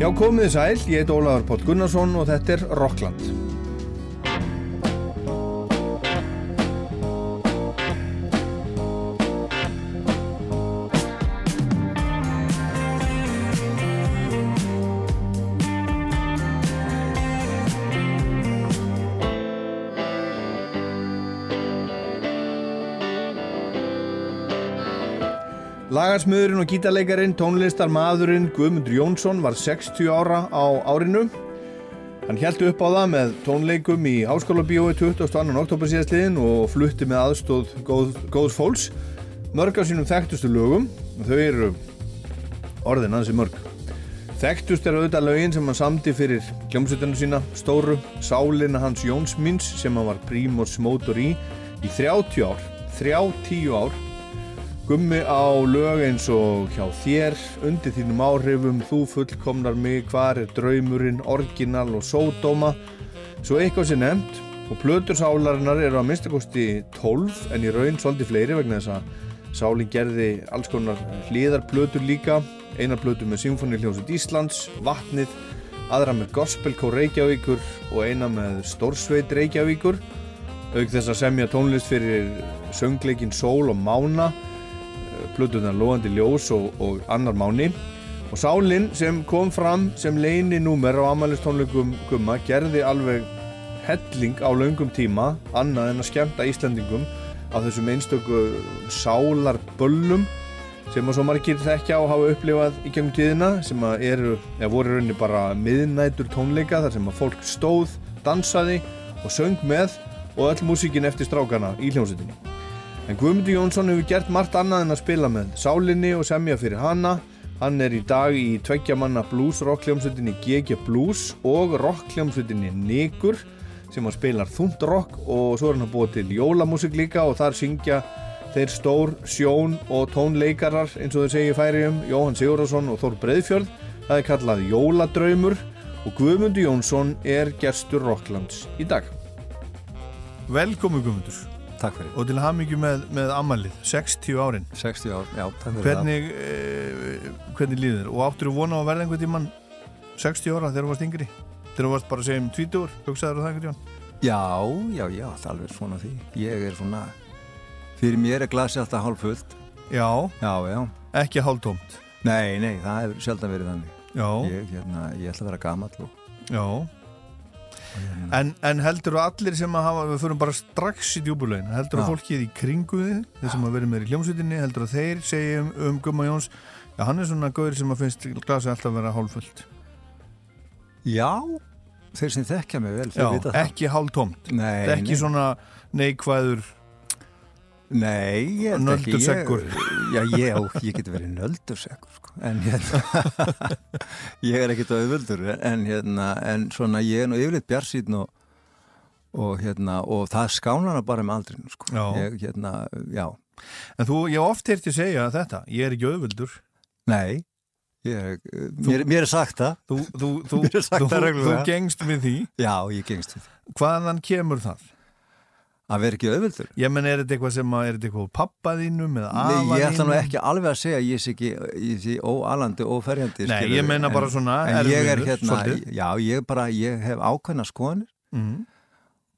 Já, komið sæl, ég heit Ólaður Pótt Gunnarsson og þetta er Rockland. Lagarsmiðurinn og gítarleikarin, tónlistar maðurinn Guðmundur Jónsson var 60 ára á árinu. Hann held upp á það með tónleikum í Háskóla bíói 22. oktober síðastliðin og flutti með aðstóð góð, góðs fólks. Mörg af sínum þekktustu lögum, þau eru orðin hansi mörg. Þekktust er auðvitað lögin sem hann samti fyrir kljómsveitunum sína, Stóru, Sálina hans Jónsmins sem hann var prímors mótor í í 30 ár, 30 ár Gummi á lög eins og hjá þér, undir þínum áhrifum, þú fullkomnar mig, hvar er draumurinn, orginal og sódóma, svo eitthvað sem nefnt og plötursálarinnar eru að minnstakosti 12 en í raun svolítið fleiri vegna þess að sálinn gerði alls konar hlýðarplötur líka, einar plötur með Symfónihljómsveit Íslands, Vatnið, aðra með Gospelkó Reykjavíkur og eina með Stórsveit Reykjavíkur, auk þess að semja tónlist fyrir söngleikin Sól og Mána, plötunar Lóandi Ljós og, og annar máni. Og Sálinn sem kom fram sem leini númer á amalistónleikum Gumma gerði alveg helling á laungum tíma annað en að skemta Íslandingum á þessum einstöku sálarböllum sem að svo margir þekkja og hafa upplifað í gegnum tíðina sem að eru, eða voru rauninni bara miðnætur tónleika þar sem að fólk stóð, dansaði og söng með og öll músíkin eftir strákana í hljómsettinni En Guðmundur Jónsson hefur gert margt annað en að spila með sálinni og semja fyrir hana. Hann er í dag í tveggjamanna blues rockljómsveitinni GG Blues og rockljómsveitinni Nigur sem hann spilar þúnt rock og svo er hann búið til jólamúsik líka og þar syngja þeir stór sjón og tónleikarar eins og þeir segja færiðum Jóhann Sigurðarsson og Þór Breiðfjörð. Það er kallað Jóladraumur og Guðmundur Jónsson er gerstur Rocklands í dag. Velkomi Guðmundur. Takk fyrir. Og til hafmyggju með, með ammalið, 60 árin. 60 ár, já, takk fyrir hvernig, það. Eh, hvernig líður? Og áttur þú vona á að verða einhvern tíman 60 ára þegar þú varst yngri? Þegar þú varst bara að segja um 20 ár, hugsaður þú það einhvern tíman? Já, já, já, alltaf alveg svona því. Ég er svona, fyrir mér er glasi alltaf hálf fullt. Já. Já, já. Ekki hálf tómt? Nei, nei, það hefur sjaldan verið þannig. Já. Ég, hérna, ég ætla að vera gammal og... Já. En, en heldur þú allir sem að hafa, við förum bara strax í djúbulegin, heldur þú fólkið í kringu þið, þeir sem að verið með í hljómsveitinni, heldur þú þeir segja um, um Gumma Jóns, já hann er svona gauður sem að finnst glasi alltaf að vera hálfullt. Já, þeir sem þekkja mig vel, já, ekki hálf tómt, nei, ekki nei. svona neikvæður Nei, ég er ekki Nöldursekkur Já, ég, ég geti verið nöldursekkur sko. en hérna ég er ekkit auðvöldur en hérna, en svona ég er nú yfirleitt bjarsýtn og, og hérna, og það skánar bara með aldrinu sko. já. Ég, hérna, já En þú, ég oft heirti segja þetta ég er ekki auðvöldur Nei, ég, mér, mér er sagt það Þú, þú, þú, þú gengst við því Já, ég gengst við því Hvaðan kemur það? Að vera ekki auðvöldur ég menn er þetta eitthvað sem að er þetta eitthvað pappaðínum eða afaðínum ég ætla nú ekki alveg að segja ég sé ekki ég sé óalandi, óferjandi nei, skilur, ég menna bara svona en ég er hérna, svolítið. já, ég bara ég hef ákveðna skoðanir. Mm.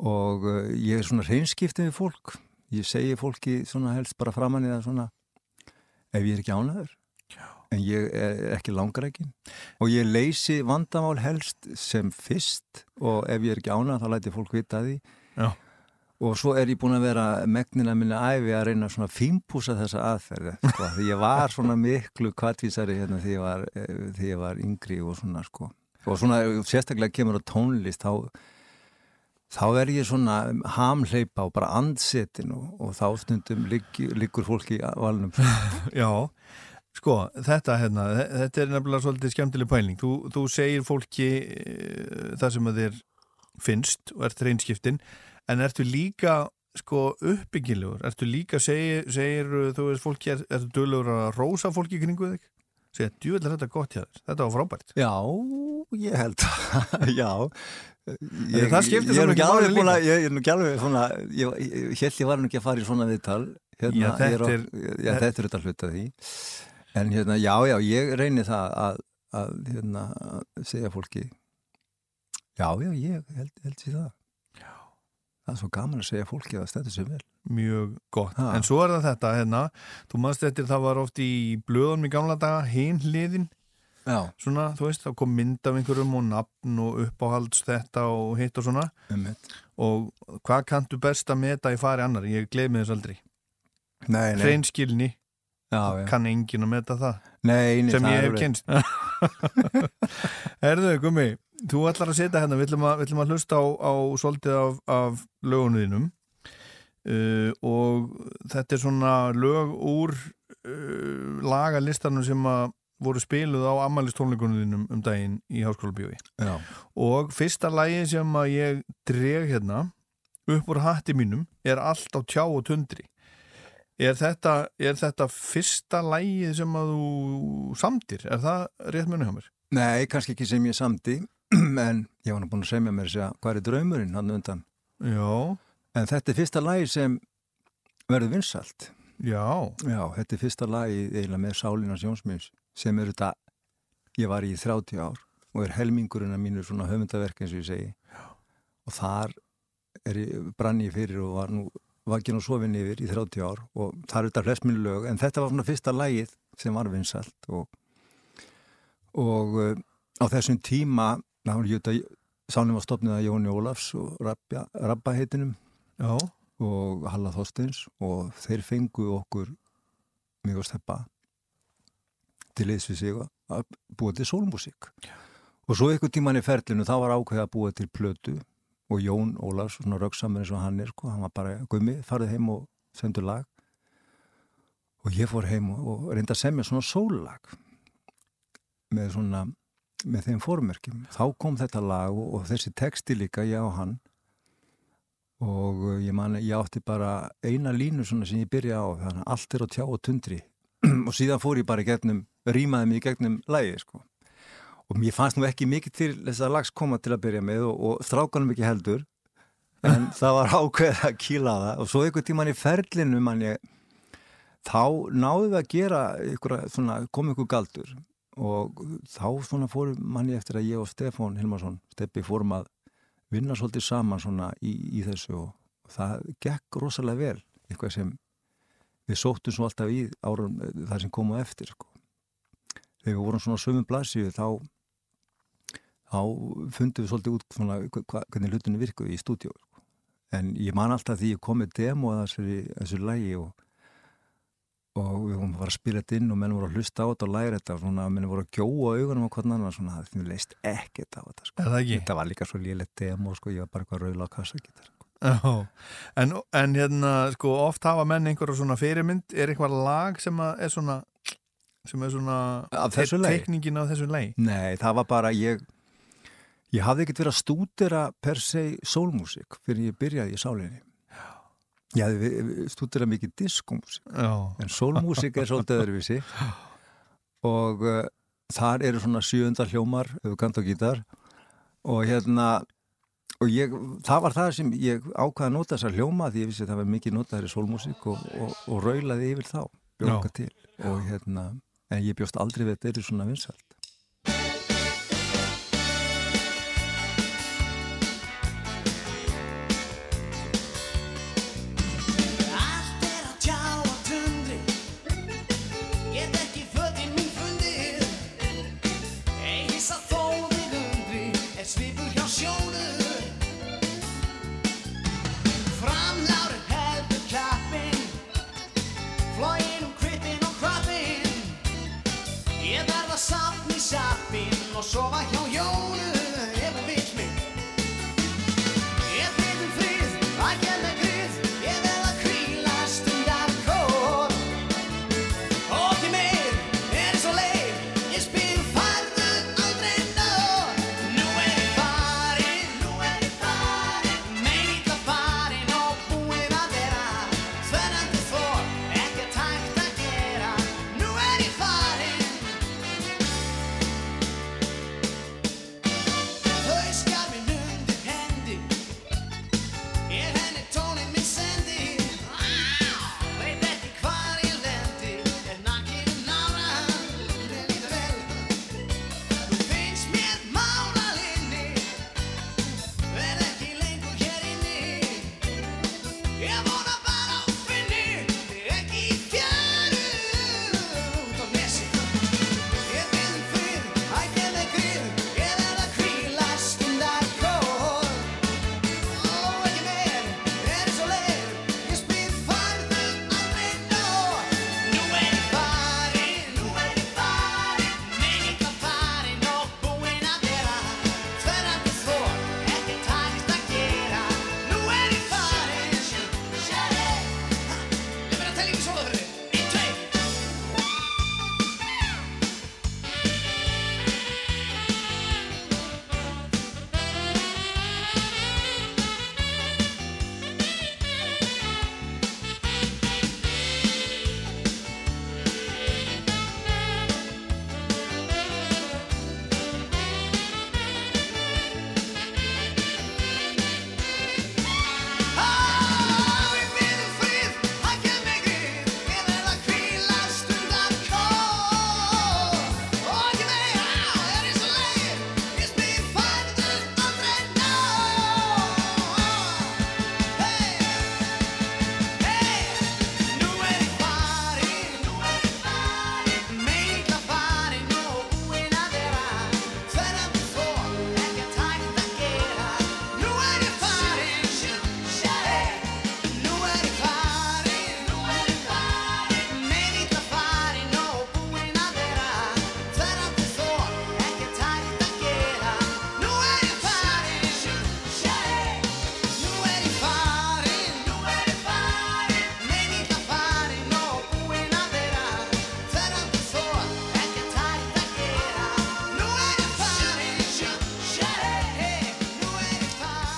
og uh, ég er svona reynskiptið við fólk. Ég segi fólki svona helst bara framann í það svona ef ég er ekki ánaður en ég er ekki langarækin og ég leysi vandamál helst sem fyrst. Og ef ég er ekki ánað þá læti fólk vita því. Já og svo er ég búin að vera megnina minni æfi að reyna svona fínpúsa þessa aðferði sko, því ég var svona miklu kvartvísari hérna því ég var, eh, því ég var yngri og svona sko. Og svona sérstaklega kemur á tónlist þá, þá er ég svona hamleipa og bara andsetin og, og þá stundum liggur, liggur fólki á valnum. Já, sko þetta hérna, þetta er nefnilega svolítið skemmtileg pæling, þú, þú segir fólki e, það sem að þér finnst og ert reynskiptinn en ertu líka sko uppbyggilegur, ertu líka segir, segir þú veist fólki, er, ertu dölur að rósa fólki kringu þig? Segja, djúvel er þetta gott hjá þess, þetta var frábært. Já, ég held já. Ég, það skiptir svo mikið máli líka. ég er nú ekki alveg svona ég, ég held ég var nú ekki að fara í svona viðtal. Hérna, já, þetta er já, þetta er þetta hlut að því. En hérna, já, já, ég reynir það að, að, hérna, að segja fólki. Já, já, ég held, held sér það. Það er svo gaman að segja fólki að það stendur sér vel. Mjög gott, Ha. en svo er það þetta hérna, þú mannst eftir það var oft í blöðunum í gamla daga, já, svona, þú veist, þá kom mynd af einhverjum og nafn og uppáhalds þetta og hitt og svona. Mitt og hvað kanntu best að meta í fari annar, ég gleymi þess aldrei. Nei, nei, hreinskilni, kann engin að meta það nei, nei sem ég hef kynst Herðu, gummi þú ætlar að setja hérna, við ætlum að, við ætlum að hlusta á, á svolítið af, af lögunuðinum uh, og þetta er svona lög úr uh, lagalistanum sem að voru spiluð á ammælistónleikunum um daginn í Háskóla bjói já, og fyrsta lagi sem að ég dreg hérna upp úr hatti mínum er allt á tjá og tundri er þetta, er þetta fyrsta lagið sem að þú samtir, er það rétt munið hjá mér? nei, kannski ekki sem ég samdi en ég var nú búin að segja mér að segja hvað er draumurinn hann undan? Já, en þetta er fyrsta lagi sem verður vinsalt já, Já, þetta er fyrsta lagi eiginlega með Sálina Sjónsmins sem er þetta, ég var í 30 ár og er helmingurinn að mínu svona höfundaverk eins og ég segi. Já. og þar er ég, brann ég fyrir og var nú vakinn og sofinn yfir í 30 ár og það er þetta flest mínu lög. En þetta var svona fyrsta lagið sem var vinsalt og, og uh, á þessum tíma þá var stopnið að Jóni Ólafs og Rabba, Rabba heitinum. Já, og Halla Þorsteins og þeir fengu okkur mjög steppa til liðs við sig að búa til sólmúsík og svo ykkur tíman í ferlinu þá var ákveð að búa til plötu og Jón Ólafs, svona röggsamur eins og hann er sko, hann var bara gummi, farið heim og sendur lag og ég fór heim og, og reynda að semja svona sóllag með svona með þeim fórmerkjum. Þá kom þetta lag og, og þessi texti líka, ég og hann og uh, ég man, ég átti bara eina línu svona sem ég byrja á, þannig að allt er á tjá og tundri og síðan fór ég bara í gegnum, rýmaði mig í gegnum lagi, sko. Og mér fannst nú ekki mikið til þess að lags koma til að byrja með og, og strákanum ekki heldur. En það var ákveð að kýla það. Og svo einhvern tíman í ferlinu man ég þá náðum við að gera ykkur, svona, kom ykkur galdur. Og þá svona fórum manni eftir að ég og Stefán Hilmarsson Steppi fórum að vinna svolítið saman svona í, í þessu og það gekk rosalega vel. Eitthvað sem við sóttum svo alltaf í árum þar sem komu eftir sko. þegar við vorum svona sömum blasíu þá þá fundum við svolítið út svona, hvernig hlutinu virkuði í stúdíu sko. en ég man alltaf því ég kom með demo að þessu, þessu lægi og og við vorum að fara að spila þetta inn og menn voru að hlusta á þetta og læra þetta og svona, menn voru að gjóa augunum á hvern annan svona, það finnst leist ekkert á þetta sko. þetta var líka svo lélegt demo sko, ég var bara eitthvað raula á kassagítar sko. En, en hérna, sko, oft hafa menn einhverja svona fyrirmynd, er eitthvað lag sem er svona, sem er svona teikningin af þessu lagi? Nei, það var bara ég ég hafði ekkert verið að stúdera per se sólmúsík fyrir ég byrjaði í sálinni. Ég hafði stúdera mikið diskómúsík Já, en sólmúsík er svolítið öðruvísi. Og uh, þar eru svona sjöundar hljómar ef þú kant á gítar. Og hérna og ég, það var það sem ég ákvaði að nota þessar hljóma því ég vissi að það var mikið notaður í sólmúsík og, og, og raulaði yfir þá bjóka til. Og hérna en ég bjóst aldrei við þetta eru svona vinsalt sofa hjá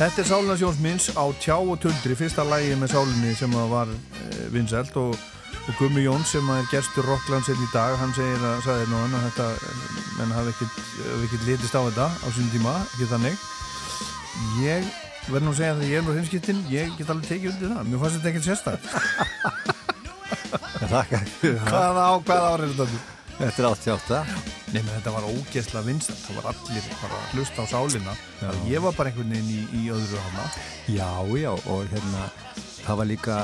Þetta er Sálina Sjónsminns á Tjá og Tuldri, fyrsta lægi með sálinni sem var e, vinsælt og, og Gummi Jón sem er gerstur Rocklandsinn í dag, hann segir að, sagði nú hann að þetta, eh, menn hafi ekkert, litist á þetta á sín tíma, ekki þannig. Ég verð nú að segja að ég er nú hinskiptinn, ég get alveg tekið undir það, mér fannst þetta ekkert sérstak. Hvaða á, hvaða árið er þetta? Þetta er 88. Menn þetta var ógeðslega vinsælt, það var allir bara að hlusta á sálina, Já. ég var bara einhvern veginn í, í öðru hana. Já, já, og hérna það var líka,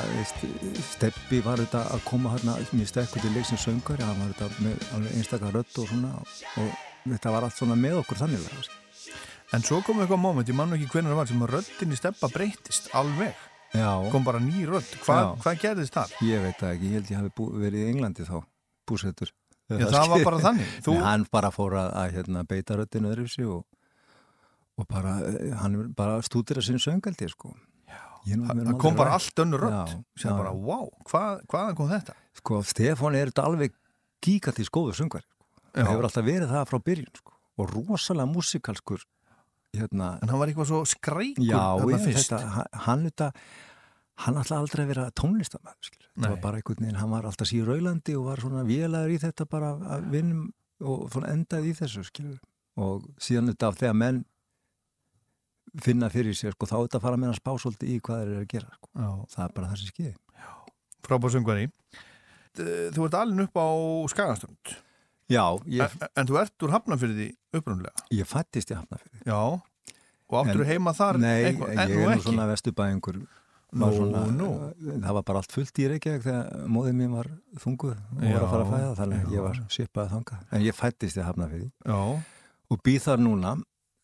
Steppi var þetta að koma hérna mjög sterkur til leiksins söngari, hann var þetta með alveg einstakar rödd og svona og þetta var allt svona með okkur þannig veist. En svo kom eitthvað moment, ég man nú ekki hvernig það var sem að röddin í steppa breytist alveg Já, kom bara ný rödd, Hva, hvað gerðist þar? ég veit það ekki, ég held ég hafi verið í Englandi þá, búsettur. Já, það var bara þannig Þú, Nei, hann bara fór að, að hérna, beita röddinu öðruvísi og, og bara, eh, hann er bara stútir að sinni söngaldi, sko. Það kom bara rætt. allt önnur sem já. bara, wow, hvað, hvaðan kom þetta? Sko, Stefán er þetta alveg gíkandi góður söngari. Já. Það hefur alltaf verið það frá byrjun, sko. Og rosalega músikalskur, hérna, En hann var eitthvað svo skreikur já, þetta, hann- hann þetta, hann alltaf aldrei að vera tónlistamæður. Það var bara einhvern veginn, hann var alltaf síður raulandi og var svona vélaður í þetta bara að vinnum og endaði í þessu, skilur. Og síðan þetta af þegar menn finna fyrir sér, sko, þá er þetta að fara með hans spásóldi í hvað þeir eru að gera, sko. Það er bara það sem skeiði. frábár söngvari Þú ert alveg upp á Skagastund Já, ég, en, en þú ert úr Hafnafyrði upprunlega ég fættist í Hafnafjörði. Já, og áttur En- heima þar Nei, eitthvað, ég er nú svona vestubæðingur Nú, svona, nú. það var bara allt fullt í Reykjavík þegar móðið mér var þunguð og var Já, að fara að fæða þannig að ég var svipaði þangað. En ég fættist í Hafnafjörði Já, og býð þar núna.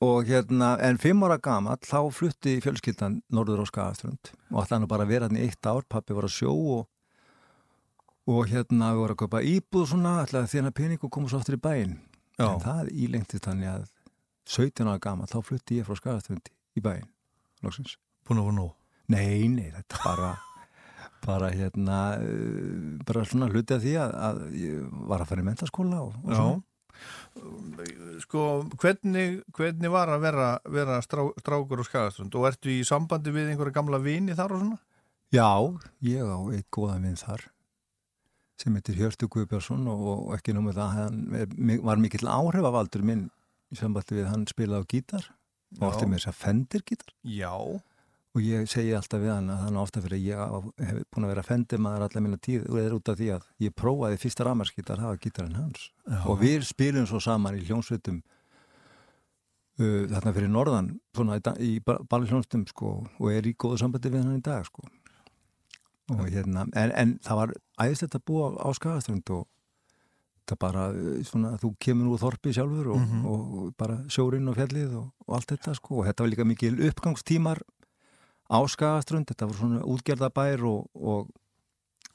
Og hérna, en fimm ára gamall þá flutti fjölskyldan norður á Skagaströnd og ætlaði nú bara vera hann í eitt ár. Pappi var að sjó og, og hérna við vorum að köpa íbúð svona að þjána pening og koma svo aftur í bæinn. Já. en það ílengti þannig að 17 ára gamall þá flutti ég frá Skagaströndi í bæinn að Nei, nei, þetta bara bara hérna uh, bara svona hluti af því að, að ég var að fara í mentaskóla og, og svona. Sko, hvernig, hvernig var að vera, vera strá, strákur og skagaströnd? Og ertu í sambandi við einhverja gamla vini þar og svona? Já, ég á eitt góða minn þar sem heitir Hjörtu Guðbjörnsson og, og ekki námið það hann var mikill áhrifavaldur minn í sambandi við hann spilaði á gítar og átti með þess að fendir gítar. Já, og ég segi alltaf við hann að hann ofta fyrir að ég hef búin að vera fendir maður allar minna tíð og það er út af því að ég prófaði fyrsta ramarskítar hafa gítarinn hans Já. og við spilum svo saman í hljónsveitum uh, þarna fyrir norðan svona í, í balli hljónstum sko og er í góðu sambandi við hann í dag sko og hérna, en, en það var æðist þetta búa á Skagaströnd og það bara uh, svona þú kemur úr þorpi sjálfur og, Mhm. og, og bara sjórinn og fjallið og, og allt þetta sko og þetta var líka mikil uppgangstímar á Skagaströnd, þetta var svona útgerðabær og, og,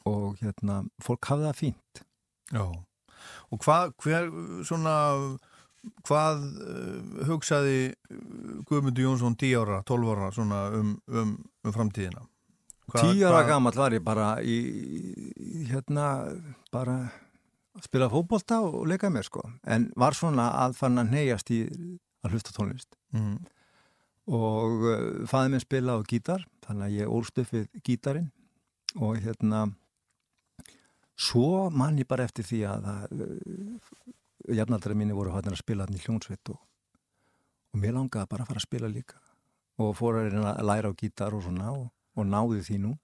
og hérna, fólk hafði það fínt já. Og hvað, hver, svona, hvað uh, hugsaði uh, Guðmundur Jónsson 10 ára, 12 ára svona um, um, um framtíðina? Hvað- Tíu ára hvað- gamall var ég bara í, í hérna, bara að spila fótbolta og leika mér sko. En var svona að fann að neyjast í að hlusta tónlist. Mhm. Og uh, fæði minn spila á gítar, þannig að ég ólst upp við gítarinn. Og hérna, svo man ég bara eftir því að uh, jafnaldra mínu voru hættin að spila hann í hljónsveit og, og mér langaði bara að fara að spila líka. Og fór að að læra á gítar og svona og, og náði því nú.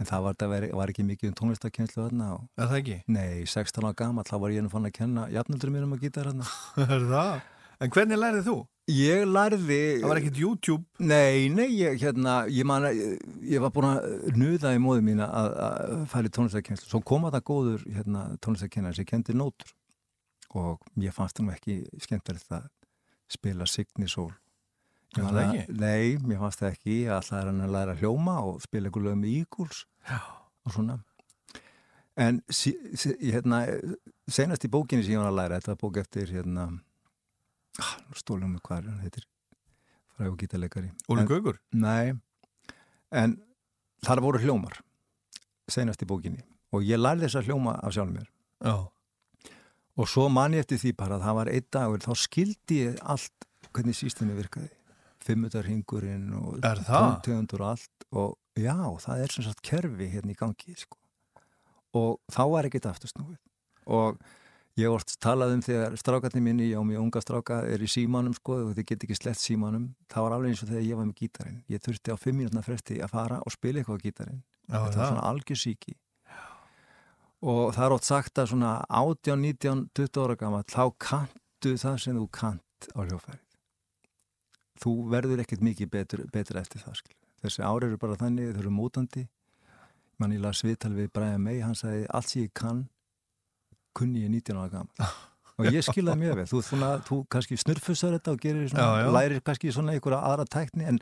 En það var, það var ekki mikið um tónlistakenslu þarna og Er það ekki? Nei, 16 ára gamall, þá var ég nú fann að kenna jafnöldur mínum að gítar hérna. er það? En hvernig lærið þú? Ég lærði... Það var ekkert YouTube? Nei, nei, ég, hérna, ég man að ég, var búin að nuða í móðu mín að, að færi tónlistakenslu. Svo kom að það góður hérna, tónlistakennari sem kendi nótur og ég fannst það nú ekki skemmtilegt að spila Signi Sól. Er það ekki? Nei, mér fannst það ekki. Ég ætlaði hann að læra að hljóma og spila ykkur lög með Eagles Já. og svona. En sí, sí, hérna, senast í bókinni sem ég var að læra, þetta var bók eftir hérna, stólum við hvað hann heitir, fræg og gítarleikari. Óli Gaugur? Nei, en þar voru hljómar, senast í bókinni og ég lærði þess að hljóma af sjálfum mér. Já. Og svo man ég eftir því bara að það var einn dagur, þá skildi ég allt hvernig sístinni virkaði. fimmutarhingurinn og tóntegundur og allt og já, það er sem sagt kerfi hérna í gangi sko. og þá er ekkert aftursnúið og ég vart talað um þegar strákarnir minni, ég á mig unga stráka er í símanum sko og þið get ekki slett símanum. Það var alveg eins og þegar ég var með gítarinn. Ég þurfti á fimm mínútna fresti að fara og spila eitthvað á gítarinn. Já, þetta var svona algjör síki og það er ótt sagt að svona 18, 19, 20 ára gammal þá kantu það sem þú kant á hljófærið þú verður ekkert mikið betur, betur eftir það skil. þessi ári eru bara þannig þau eru mótandi. Mann ég las viðtal við Brian May hann sagði allt sem ég kann kunni ég 19 ára gammal og ég skilða mjög vel, þú, svona, þú kannski snurfussar þetta og gerir svona, Já, já. lærir kannski svona einhverja aðra tækni en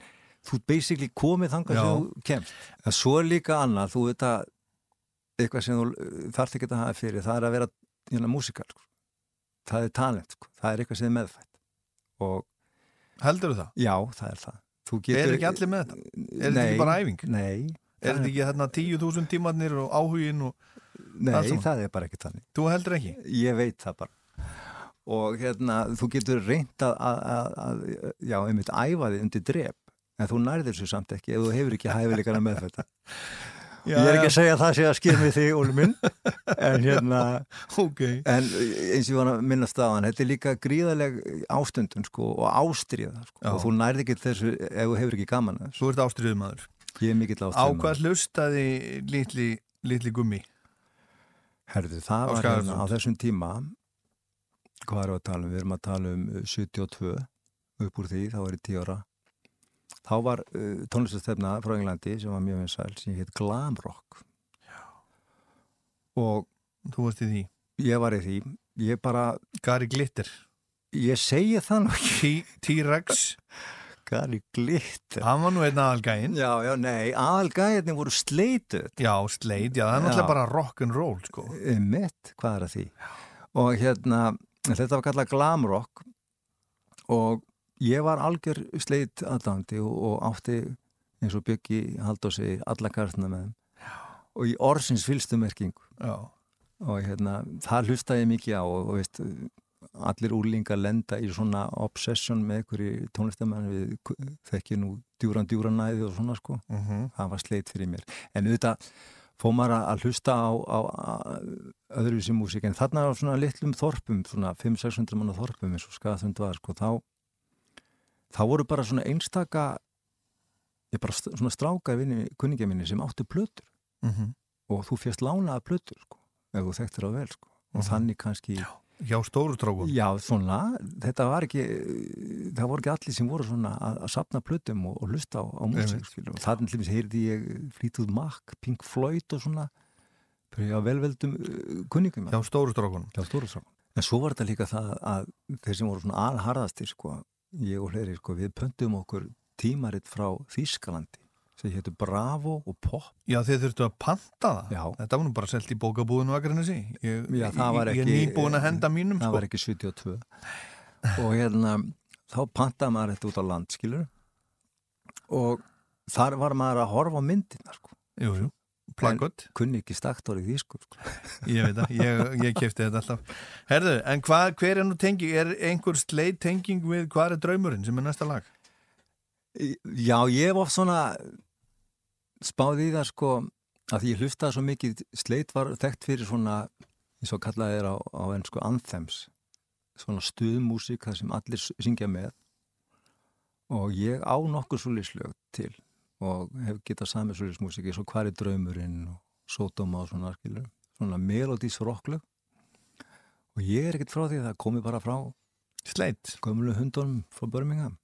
þú basically komið þangað Já. sem þú kemst en svo er líka annað, þú veit að eitthvað sem þú þarft ekki að hafa fyrir það er að vera hérna, músikal sko. það er talent, sko. það er eitthvað sem er meðfætt og Heldur það? já, það er það Þú getur, Er ekki allir með þetta? Er þetta ekki bara æfing? Nei, Er þetta ekki þarna 10.000 tímarnir og áhugin og nei saman? það er bara ekki þannig þú heldur ekki? Ég veit það bara og hérna, þú getur reynt að, að, að, að já, einmitt æfa þig undir drep en þú nærðir þessu samt ekki ef þú hefur ekki hæfileikana með þetta Já, Ég er ekki að segja það sé að skilmi þig, Óli minn en hérna Ok. en eins og ég var að minnast á hann þetta er líka gríðaleg ástundun sko, og ástriða sko, Já. og þú nærði ekki þessu ef þú hefur ekki gaman að þessu Þú ert ástriðum maður. Ég er mikill Á ástriða hvað hlustaði litli, litli gummi? Herðu, það var hérna á þessum tíma hvað erum við að tala um? Við erum að tala um uh, 72 upp úr því, þá var ég 10 ára. Þá var uh, tónlistastefna frá Englandi sem var mjög vinsæl sem heit Glam Rock. Og Þú varst í því. ég var í því. Ég bara, Gary Glitter. ég segi það nú ekki. T- T-Rex. Gary Glitter Hann var nú einn aðalgæinn. Já, já, nei, aðalgæðinni voru sleituð Já, Slade. Já, það er Já. náttúrulega bara rock'n'roll, sko. mitt, hvað er að því og hérna, þetta var kallað glamrock og ég var algjör sleit aðdandi og, og átti eins og byggi haldósi alla kartna með og í orðsins fylstu merkingu Já. og hérna, það hlusta ég mikið á og, og veist, allir úrlingar lenda í svona obsession með einhverju tónlistamenn við þekki nú djúran djúran næði og svona sko. Uh það var sleit fyrir mér. En auðvitað fór maður að- hlusta á, á, á öðruvísi músík en þarna á svona litlum þorpum svona 500-600 manna þorpum eins og skaðþund var sko, þá þá voru bara svona einstaka ég bara svona stráka vinni, kunningja minni sem áttu plötur. Og þú fjast lánaða plötur sko, ef þú þekktir á vel sko. og Mhm. þannig kannski Hjá stóru strákum. Já, svona, þetta var ekki það voru ekki allir sem voru svona að, að sapna plötum og, og hlusta á, á músík og þannig þess heyrði ég Fleetwood Mac, Pink Floyd og svona á velveldum uh, kunningum. Hjá stóru strákum. En svo var þetta líka það að þeir sem voru svona alharðastir sko, ég og hleiri, sko, við pöntum okkur tímaritt frá Þýskalandi sem héttu Bravo og Pop Já, þið þurftu að panta það. Já. Þetta var nú bara selt í bókabúðinu Akranesi. Ég, Já, ég, ég er nýbúin að henda mínum, það sko. var ekki 72 og hérna þá pantaði maður þetta út á land skilur og þar var maður að horfa á myndina sko. Jú, jú. Plaggot. kunni ekki staktor í því sko. Ég veit það, ég, ég kefti þetta alltaf. Herðu, en hvað, hver er nú tenging? Er einhver sleit tenging við hvað er draumurinn sem er næsta lag? Já, ég var svona spáði í það sko að því ég hlustaði svo mikið sleit var þekkt fyrir svona eins og kallaði er á, á ennsku anthems svona stuðmúsík þar sem allir syngja með. Og ég á nokkur súlislög til og hef getað sami súlismúsík eins og hvar er draumurinn og sótoma og svona skilur svona melodís rocklög. Og ég er ekkert frá því að það komi bara frá Sleit. gömlu hundunum frá Birmingham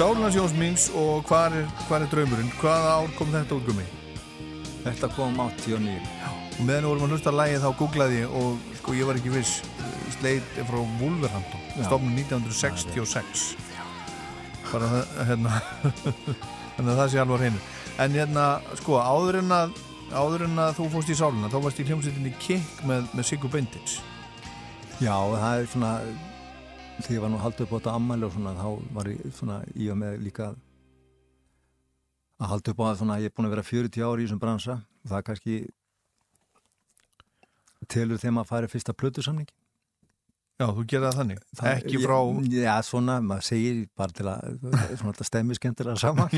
Sálnarsjóns míns og hvað er, er draumurinn? Hvaða ár kom þetta út gummi? Þetta kom 89 Og meðan við vorum að hlusta að lægið þá googlaði ég og sko ég var ekki viss Sleit frá Wolverhampton Já. stofnum 1966 bara það- hérna þannig að það sé alveg á hreinu en hérna sko áður en að áður en að þú fórst í sáluna þá varst í hljómsveitinni Kick með, með Sigur Bendits Já, það er svona því ég var nú haldið upp á þetta ammæli og svona þá var ég svona í og með líka að halda upp á að svona ég er búin að vera 40 ári í þessum bransa. Og það kannski telur þeim að fara fyrsta plötusamning Já, þú gerði það þannig. Það- ekki frá ég, Já, svona, maður segir bara til að svona þetta stemmi skemmtilega saman.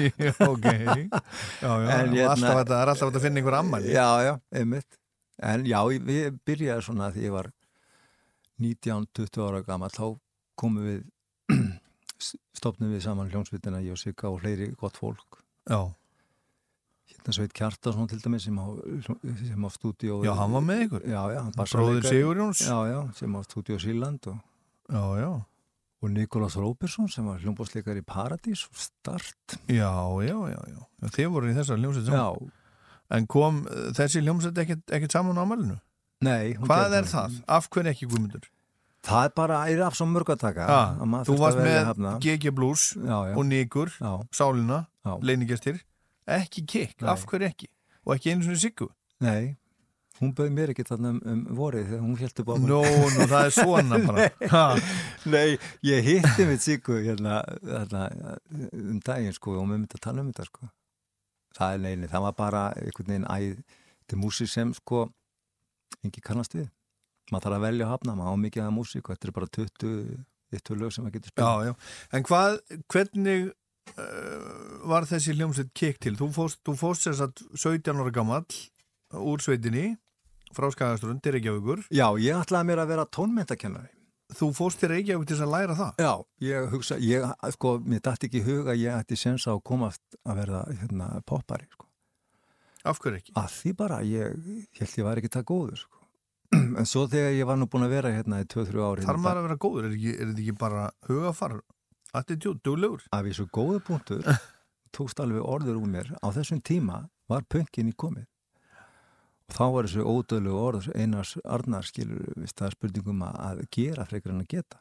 Ok. Já, já, En hérna- alltaf þetta, það er alltaf hægt að finna einhver ammæli Já, já, einmitt. En já, ég- við byrjaði svona því ég var 19-20 ára gammal þá komum við stopnum við saman hljónsvitina ég og Sigga og fleiri gott fólk. Já, hérna Sveit Kjartason til dæmis sem á, á stúdíó já, hann var með ykkur. Já, já, Bróður Já, já, sem á stúdíó Síland og, og Nikolás Róbersson sem var hljómbásleikar í Paradís og Start. Já, já, já, Þið voru í þessar. Já, En kom uh, þessi hljómsveit ekkert, saman á ammælinu? nei Hvað er það? Af hverju ekki Guðmundur? Það er bara, er af svo mörg að taka að þú varst með. GG Blues Já, já, og Nikur, já, Sálina, já. leinigestir ekki kikk, Nei. af hverju ekki? Og ekki einu svona siggu? Nei, hún bauð mér ekki þarna um, um vorið þegar hún held upp á mig. Nó, nú, það er svona bara ha, Nei, ég hitti mitt Siggu hérna, hérna um daginn sko og við myndum að tala um þetta sko. Það er neini, það var bara einhvern veginn æð til músík sem sko engi kannast við. Maður þarf að velja að hafna, maður á mikið að músík þetta er bara 20, 20 lög sem maður getur spila. Já, já, en hvað hvernig uh, var þessi hljómsveit kikk til? Þú fórst, þú fórst þess að 17 ára gamall úr sveitinni frá Skagaströnd til Reykjavíkur Já, ég ætlaði mér að vera tónmyndakennari. Þú fórst til Reykjavík til að læra það Já, ég hugsa, ég, sko, mér dætti ekki í hug að ég ætti sens á að komast að verða hérna, poppari, sko. Af hverju ekki? Að því bara, ég held ég væri ekki það góður, sko. En svo þegar ég var nú búin að vera hérna í 2-3 ári Þar maður að vera góður, er, er þetta ekki bara hugafar, attitút, duglegur? að við svo góðu punktur tókst alveg orður úr mér. Á þessum tíma var pönkin í komið. Og þá var þessu ódöðlegu orð einars Arnar skilur við það er spurningum að, gera frekar en að geta.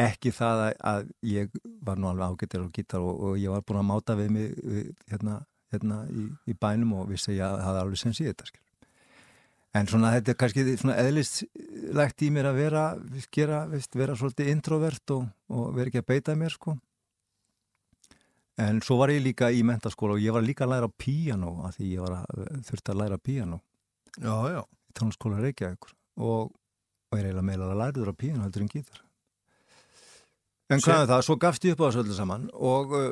Ekki það að, ég var nú alveg ágættir á gítar og, og ég var búin að máta við mig hérna, hérna í, í bænum og vissi að ég hafði alveg sens í þetta skilur En svona þetta er kannski svona eðlistlegt í mér að vera, gera, veist, vera svolítið introvert og, og vera ekki að beita mér sko. En svo var ég líka í mentaskóla og ég var líka að læra píano að því ég var að, þurfti að læra píano Já, já, í tónskóla Reykjavíkur og, og ég eiginlega meila að læra á píano heldur en gítar. En hvað er það? Svo gafst ég upp á þessu öllu saman og uh,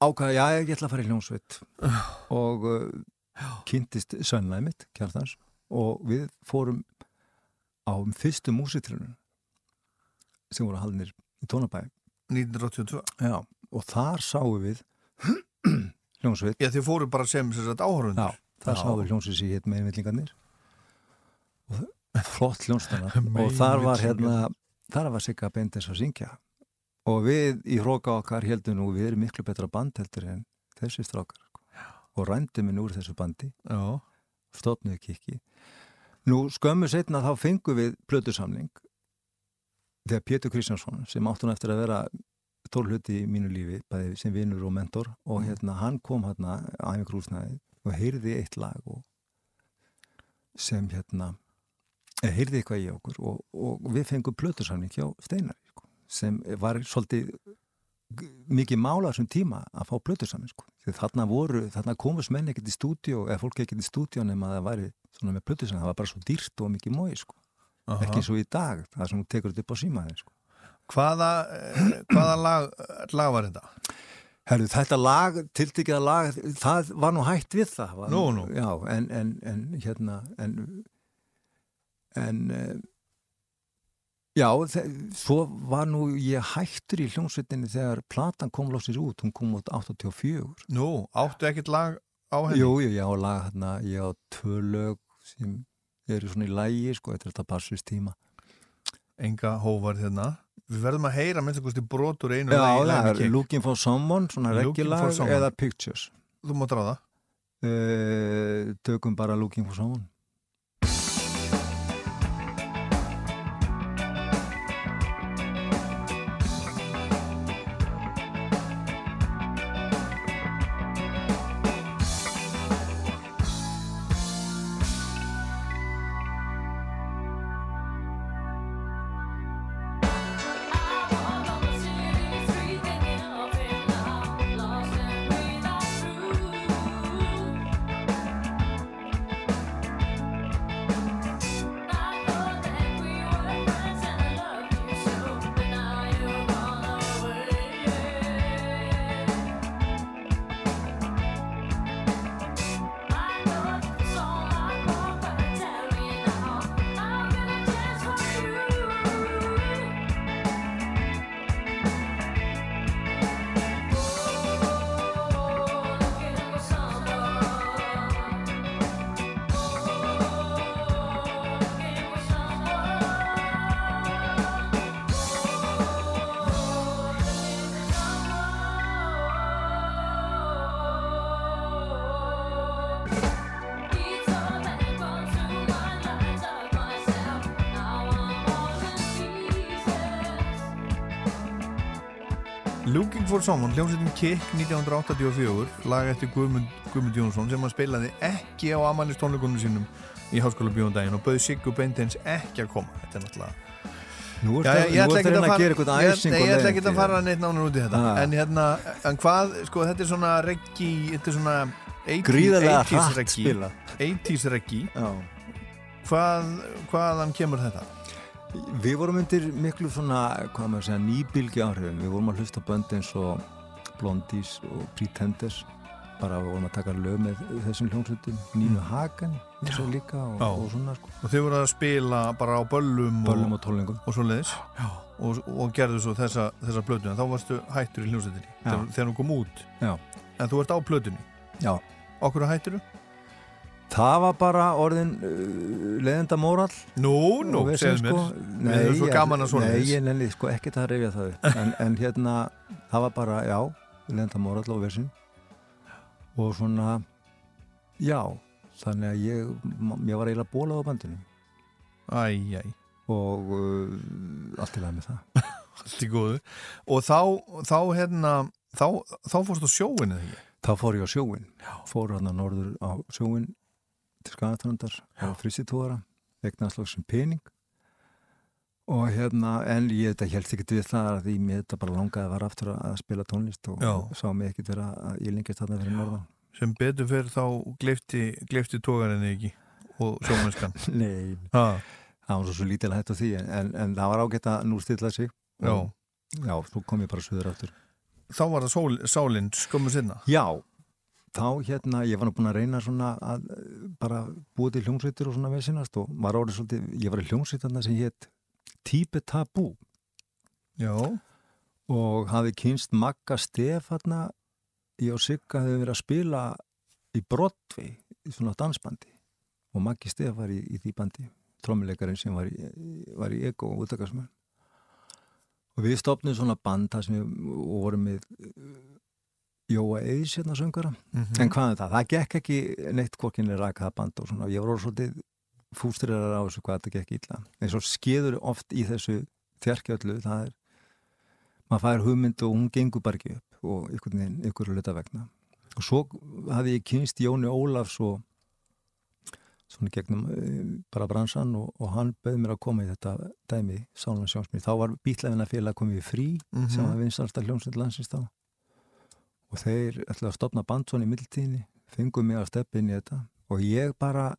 ákvaði, já, ég ætla að fara í hljómsveit og uh, kynntist sönnæði mitt, kjartans og við fórum á fyrstu músitrunum sem voru haldnir í tónabæði 1982 Já, og þar sáum við hljómsveit. Já, þið fóru bara sem sér sagt áhörundur Já, þar sáum við hljómsveit sem hétt meginvillingarnir og flott hljómsveitana og þar var hérna þar var Sigga Bendis að syngja. Og við í hróka okkar heldum nú við erum miklu betra band heldur en þessi strákar sko. og rændum við úr þessu bandi. Já, stofnuðu kikki. Nú skömmu setna þá fengum við plötusamling þegar Pétur Kristjánsson sem áttun eftir að vera tólhutti í mínu lífi, bæði sem vinnur og mentor og hérna hann kom hérna á æfingrúsnaði og heyrði eitt lag og sem hérna eða heyrði eitthvað í okkur og, og við fengum plötusamling hjá Steinar sko, sem var svolítið mikið mála þessum tíma að fá plötusamling sko. því þarna þarna komust menn ekkert í stúdíó eða fólk ekkert í stúdíó nema að það væri svona með plötusamling, það var bara svo dýrt og mikið mói sko. Ekki eins og í dag, það sem þú tekur þetta upp á símaðin sko. Hvaða, eh, hvaða lag, lag var þetta? Herru, þetta lag, tiltekkiða lag, það var nú hægt við það. Var, Nú, nú. Já, en, en, en hérna, en, en, eh, já, svo var nú ég hægtur í hljómsveitinni þegar platan kom lóksins út, hún kom út 84. Nú, áttu ekkert lag á henni? Jú, jú, ég á lag, hérna, ég á tvö lög sem eru svona í lægi, sko, er þetta passust tíma. Enga hóvar hérna við verðum að heyra minnst einhversti brotur einu Já, lagi- það er. Looking for Someone, svona Someone. eða Pictures Þú mátt ráða uh, Tökum bara Looking for Someone Looking for Someone, hljómsveitin Kick 1984, lag eftir Guðmund, Guðmund Jónsson sem hann spilaði ekki á amælistónleikunum sínum í Háskóla bíóndaginn og bauð Siggu Beintens ekki að koma. Þetta er náttúrulega Nú er það ekkert að gera eitthvað æsing ég ætla ekki að fara neitt nánar út í þetta. Ah. en hérna, en hvað, sko þetta er svona reggi, þetta er svona 80, Gríðarlega 80s hratt reggi spila 80s reggi, hvaðan kemur þetta? Við vorum undir miklu svona, hvað maður segja, nýbylgi áhrifin. Við vorum að hlusta á bönd eins og Blondies og Pretenders. Bara við vorum að taka lög með þessum hljómsveitum. Nínu Hagen, eins og líka og, Mm. Og svona, sko. Og þið voru að spila bara á böllum, Böllum og, og tólingum. og svo leiðis og, og gerðu svo þessa, þessa plötuna þá varstu hættur í hljómsveitinni þegar, hún kom út Já. en þú ert á plötunni, Já. okkur hættur Það var bara orðin uh, leðenda móral. Nú, nú, segðu mér. sko. Við erum svo ég- gaman að svona Nei, ég nenni, sko, ekki það að reyfja það en, en hérna, það var bara, já, leðenda móral og vesin. Og svona, já, þannig að ég, ég var eiginlega bólað á bandinu. Æj, æj, og uh, allt í lagi með það. Allt í góðu. Og þá, þá hérna þá, þá fórstu á sjóinu þegar þá fór ég á sjóin fór hann að norður á sjóin til Skanatrandar á fristitúara vegnaðslagsum pening. Og hérna en ég þetta held ekki við það að því mér þetta bara langaði að vara aftur að spila tónlist og Já. sá mig ekkit vera að ég lengist þarna fyrir norðan. Sem betur fyrir þá gleifti, gleifti tógarinni ekki og sjómennskan Nei, ha, það var svo, svo lítil hætt á því en, en það var ágætt að nú stilla sig. Já, og, já, svo kom ég bara söður aftur. Þá var það sól, sálinn skömmu sinna. Já, þá hérna, ég var nú búin að reyna svona að eh, bara búið til hljómsveitir og svona veðsinnast og var orðið svolítið, ég var í hljómsveitarna sem hétt Tíbe Tabú. Já, og hafi kynst Magga Stefanna ég og Sigga hefði verið að spila í í svona dansbandi. Og Maggi Stef var í, í því bandi trommuleikarinn sem var í, var í Ego og útakarsmenn og við stopnum svona band sem við vorum með Jóa Eðis hérna söngara Mhm. en hvað er það? Það gekk ekki neitt hvorkinni rakaða band og svona ég orðið svolítið fústrirar á þessu hvað þetta gekk illa eins og skeður oft í þessu þjarkjöllu það er maður fær hugmynd og hún gengur bara ekki upp og veginn, einhverju luta vegna og svo hafði ég kynst Jóni Ólafs og svona gegnum uh, bara bransan og, og hann bauð mér að koma í þetta dæmi Sálan Sjónsmið, þá var bítlæfina félag komið frí Mhm. sem var vinstalsta hljómsveit landsins þá og þeir ætlaði að stopna band svona í mildtíðinni, fengum mig að steppa inn í þetta. Og ég bara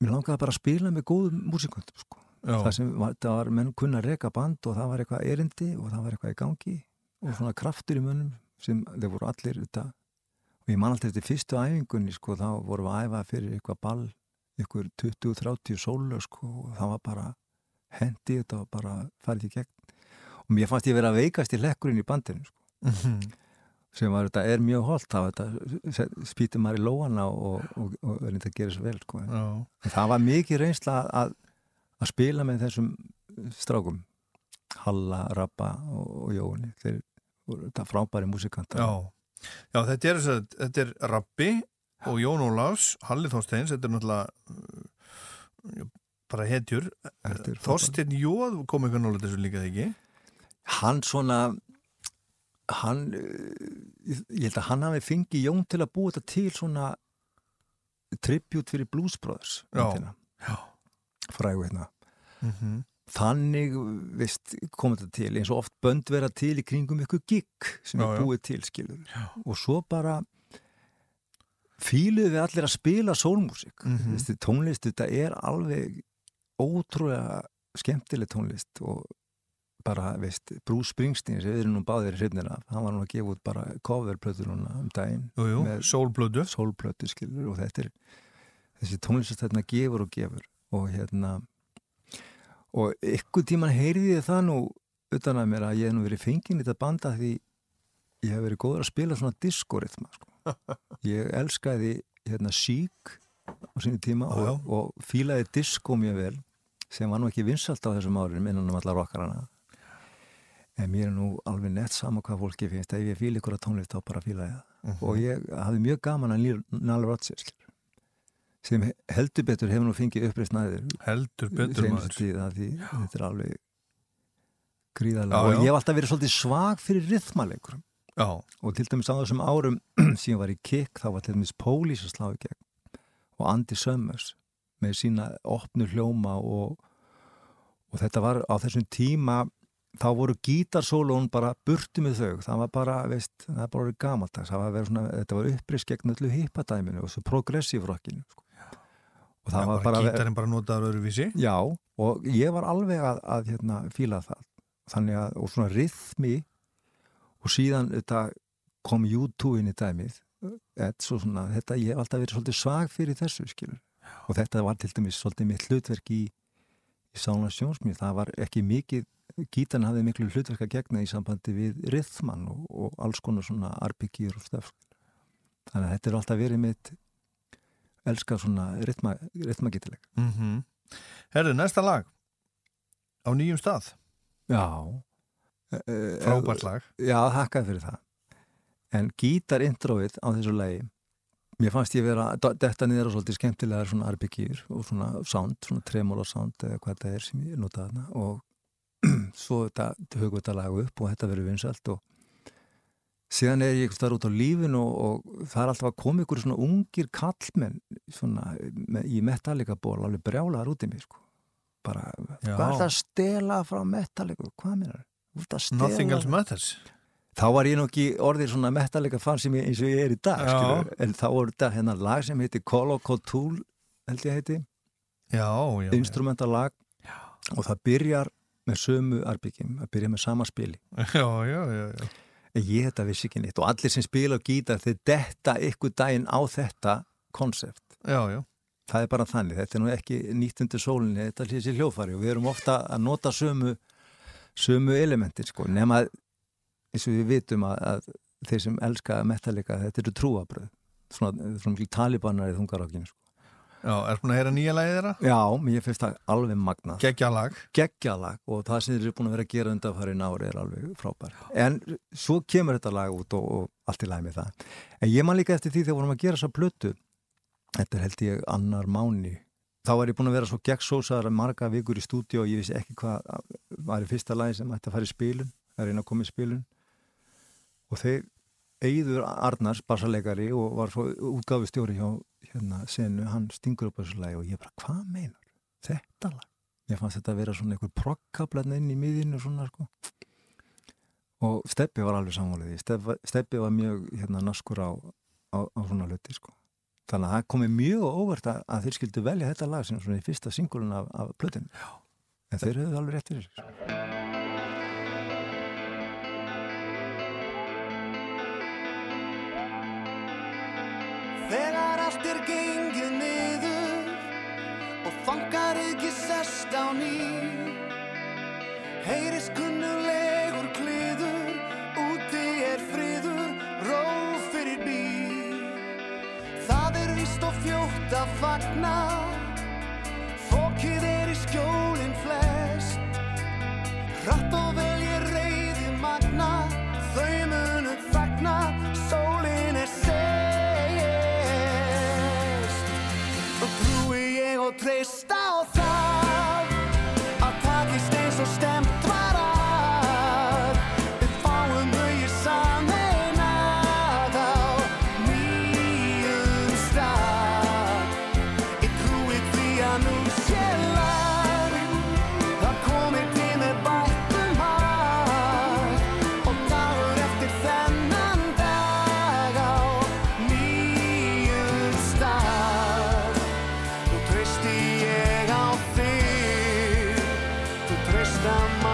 mér langaði bara að spila með góðum músikundum sko. Það sem var, það var menn kunna að reka band og það var eitthvað erindi og það var eitthvað í gangi og svona kraftur í mönnum sem þeir voru allir þetta. Og ég man alltaf eftir fyrstu æfingunni sko þá vorum við að æfa fyrir eitthvað ball ykkur 20-30 sólu sko og það var bara hendi þetta og bara farið í gegn og mér fannst ég vera að veikast í lekkurinn í bandinu sko. Mhm. sem var þetta er mjög holdt það spýti maður í lóana og, og, og, og reynda að gera svo vel sko. Það var mikið reynsla að, að spila með þessum strákum Halla, Rappa og, Jóni. Þeir voru þetta frábæri músikantar. Já, Já þetta, er, þetta er Rappi og Jón Ólafs, Halli Þorsteins, þetta er náttúrulega uh, bara hetjur. Þorstein Jóð kom eitthvað nálega þessu líka þegar ekki. Hann svona hann eh, ég held að hann hafi fengið Jón til að búa þetta til svona tribute fyrir Blues Brothers Já. Já. frægu hérna Mm -hmm. þannig veist, kom þetta til eins og oft bönd vera til í kringum ykkur gig sem Já, er já. búið til skilur og svo bara fíluðu við allir að spila Mhm. mm tónlist þetta er alveg ótrúlega skemmtileg tónlist og bara, veist, Bruce Springsteen sem við erum nú báðir hrifnir af, hann var nú að gefa út bara coverplötur núna um daginn Jú, jú, Með- sólblödu. sólplötu skilur og þetta er þessi tónlist þarna gefur og gefur og hérna og ykkur tíman heyrði ég það nú utan að mér að ég hef nú verið fengin í þetta banda því ég hef verið góður að spila svona diskoritma sko. ég elskaði hérna sík á sínu tíma og, og fílaði disko mjög vel sem var nú ekki vinsalt á þessum árum innan um alla rockarana en mér er nú alveg nett sama hvað fólki finnst. Ef ég fíla ykkur að tónlist þá bara fíla ég það. Og ég hafði mjög gaman að Rodgers skilur, sem he- heldur betur hefur nú fengið uppreist næður. Heldur betur maður. því þetta er alveg gríðarlega. Já, og já. ég hef alltaf verið svolítið svag fyrir rithmaleikurum Já, og til dæmis á þessum árum síðan var í kikk þá var til dæmis Pólís að slá í gegn. Og Andy Summers með sína opnu hljóma og, og þetta var á þessum tíma þá voru gítarsólón bara burti með þau, það var bara veist, það var bara gamaldags, það var verið svona þetta var upprist gegn öllu hippadæminu og svo progressive rockinu sko. og það það var bara gítarinn bara notaður öðruvísi. Já, og ég var alveg að, að hérna, fíla það. Þannig að, og svona rithmi og síðan þetta kom U2 inn í dæmið. Svo svona, þetta, ég hef alltaf verið svolítið svag fyrir þessu, skilur. Og þetta var til dæmis svolítið mitt hlutverk í, í Sána Sjónsmið. Það var ekki mikið, gítan hafði miklu hlutverk að gegna í sambandi við rithman og, og alls konar svona arbyggir og stöf. Þannig að þetta er alltaf verið mitt elska svona rithma, rithmagítileg. Mm -hmm. Herðu, næsta lag á nýjum stað. Já. Eh, Frábært lag. Já, þakkaði fyrir það. En gítarintroið á þessu lagi, mér fannst ég vera, þetta niður og svolítið skemmtilegar svona arbyggjur og svona sound, svona tremolo sound eða hvað þetta er sem ég notaði þarna og svo þetta höfum þetta lag upp og þetta verið vinsalt og síðan er ég þar út á lífin og, og það er alltaf að koma ykkur svona ungir kallmenn svona með, í Metallica ból alveg brjálaðar út í mig sko. bara, Já. hvað er það að stela frá Metallica, hvað minnar? Nothing else matters. Þá var ég nú ekki orðið svona metalega fann sem ég, eins og ég er í dag, Já. En þá voru þetta hérna lag sem heiti Colo Cotul, held ég heiti, Já, já. instrumental lag og það byrjar með sömu arbyggjum, það byrjar með sama spili. Já, já, já, já. Ég þetta vissi ekki neitt og allir sem spila á gítar þeir detta ykkur daginn á þetta konsept. Já, já. Það er bara þannig, þetta er nú ekki nýtt undir sólinni, þetta er þessi hljófari og við erum ofta að nota sömu, sömu elementir, sko, nema að eins og við vitum að, að þeir sem elska metalika, þetta eru trúabröð svona, svona talibanar í þungarákinu sko. Já, er búin að heyra nýja lagið þeirra? Já, mér finnst það alveg magna Gekkja lag. geggjalag og það sem þeir eru búin að vera að gera undanfærin ári er alveg frábær en svo kemur þetta lag út og, og allt í lagi með það. En ég man líka eftir því þegar vorum að gera þessa plötu þetta er held ég annar máni. Þá var ég búin að vera svo gegnsósaðar marga vikur í stúdíu og ég vissi ekki hvað var í fyrsta lagi sem ætti að fara í spilun að reyna að koma í spilun. Og þeir Eyður Arnars, bassarleikari og var svo útgáfustjóri hjá hérna senu, hann stingur upp þessu lagi og ég bara, hvað meinar? Þetta lag? Ég fannst þetta að vera svona einhver prokkablarn inn í miðinu svona sko. Og Steppi var alveg samfólið því. Steppi, var mjög hérna naskur á, á, á svona hluti sko. Þannig að það komi mjög óvert að, að þeir skildu velja þetta lag sem svona í fyrsta singulun af, af plötinu en þeir höfðu alveg rétt fyrir sér allt er gengið niður og fangar ekki sest á ný. Heyrist kunnulegur kliður, úti er friður, ró fyrir bí Það er víst og fljótt að fagna, og Þú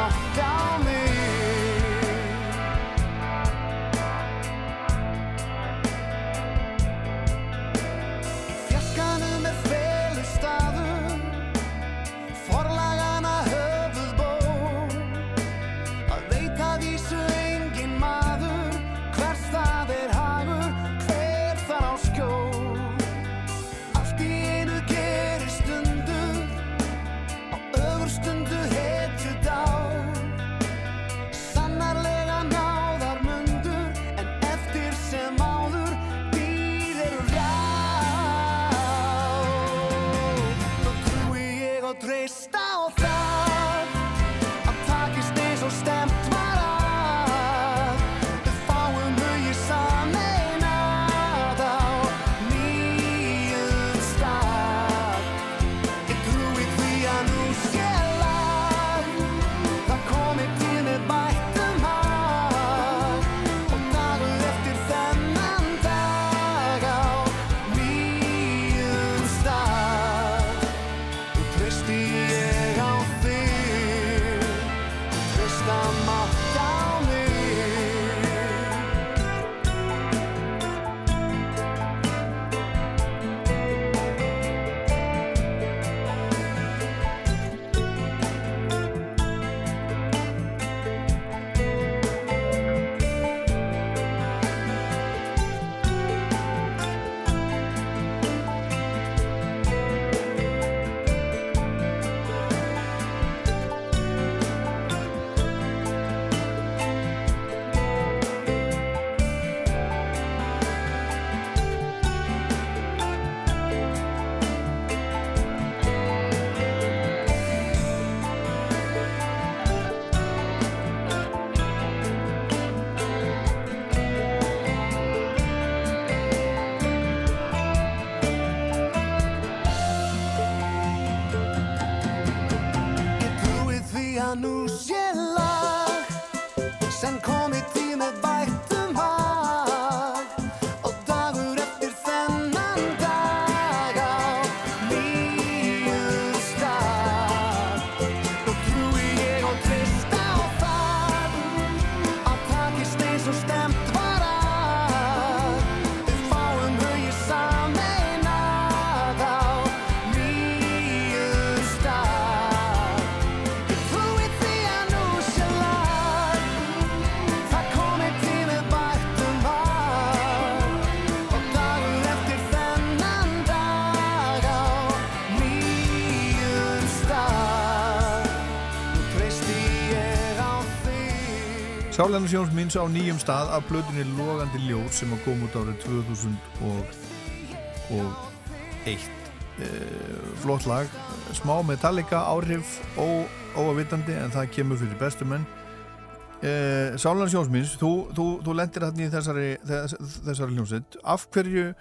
þig Sálarnar Sjóns minns á nýjum stað af blöðinni Logandi Ljós sem að kom út árið 2001 e, flott lag. Smá Metallica áhrif óavitandi en það kemur fyrir bestu menn. E, Sálarnar Sjóns minns þú, þú, þú lendir hann í þessari þess, þessari hljómsveit. Af hverju uh,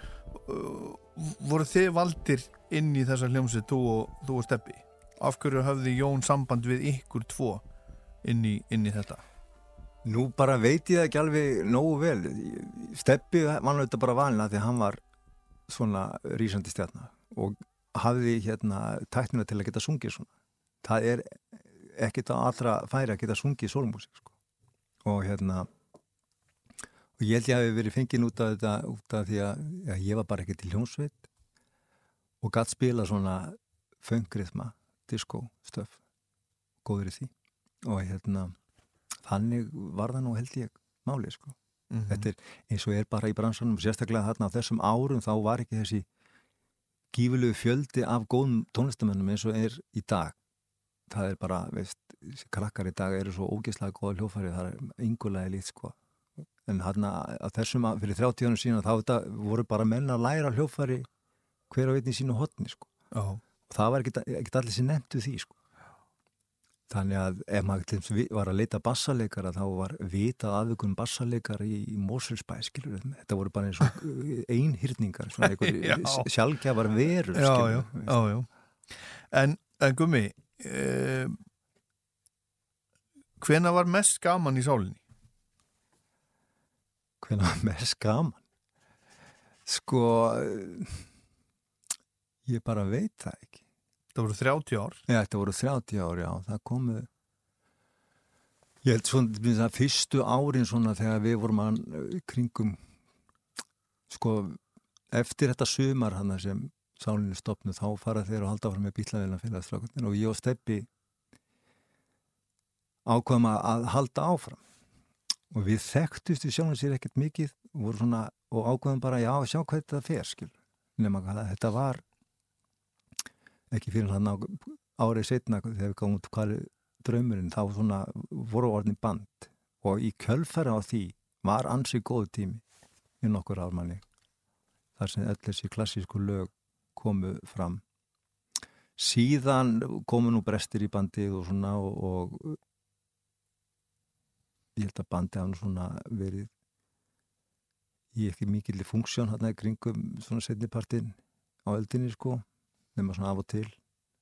voru þið valdir inn í þessari hljómsveit þú og, og Steppi af hverju hafði Jón samband við ykkur tvo inn í, inn í þetta Nú bara veit ég það ekki alveg nógu vel. Steppi var náttúrulega bara valina því að hann var svona rísandi stjarnar og hafði hérna tæknina til að geta sungið svona. Það er ekkit á allra færi að geta sungið sólmúsík sko. Og hérna og ég held ég hafi verið fengið út af þetta út af því að já, ég var bara ekkert í hljónsveit og gatt spila svona föngrithma, disco stöf, góður í því og hérna þannig var það nú held ég máli sko. Mhm. Þetta er eins og er bara í bransanum, sérstaklega þarna á þessum árum þá var ekki þessi gífulegu fjöldi af góðum tónlistamennum eins og er í dag. Það er bara, veist, krakkar í dag eru svo ógeðslega góða hljófæri, það er yngulega lít sko. En þarna á þessum, að- fyrir 30 ánum síðan þá þetta, voru bara menn að læra hljófæri hver á einni sínu hotni sko. Já. Og það var ekkert allir sem nefndu því sko. Þannig að ef maður var að leita bassaleikara þá var vitað aðvökunum bassaleikara í, í Mosfellsbæ skilur við, þetta voru bara eins og einhyrningar, svona Já. einhver sjálfgjafar verur já, skilur já, við. já, já. En, en Gummi eh, hvena var mest gaman í sálinni? Hvernig var mest gaman? Sko, eh, ég bara veit það ekki. Það voru 30 ár. Já, þetta voru 30 ári, já, það komu, ég held svona, til dæmis að fyrstu árin svona þegar við vorum að eh, kringum, sko, eftir þetta sumar hann sem sálinni stopnu, þá fara þeir að halda áfram með bílavelna félagsflakunir og ég og Steppi ákvæðum að, að halda áfram. Og við þekktust við sjáum sér ekkert mikið voru svona, og ákvæðum bara já, sjá hvað þetta fer, skil nema hvað þetta var ekki fyrir hann árið setna þegar við gáum út hvað er draumurinn þá svona voru orðin band. Og í kjölfæra á því var ansi góð tími í nokkur ármanni þar sem öll þessi klassísku lög komu fram. Síðan komu nú brestir í bandið og svona og, og ég held að bandið hann svona verið í ekki mikilli funksjón hann í kringum svona setnipartin á eldinni sko nema svona af og til.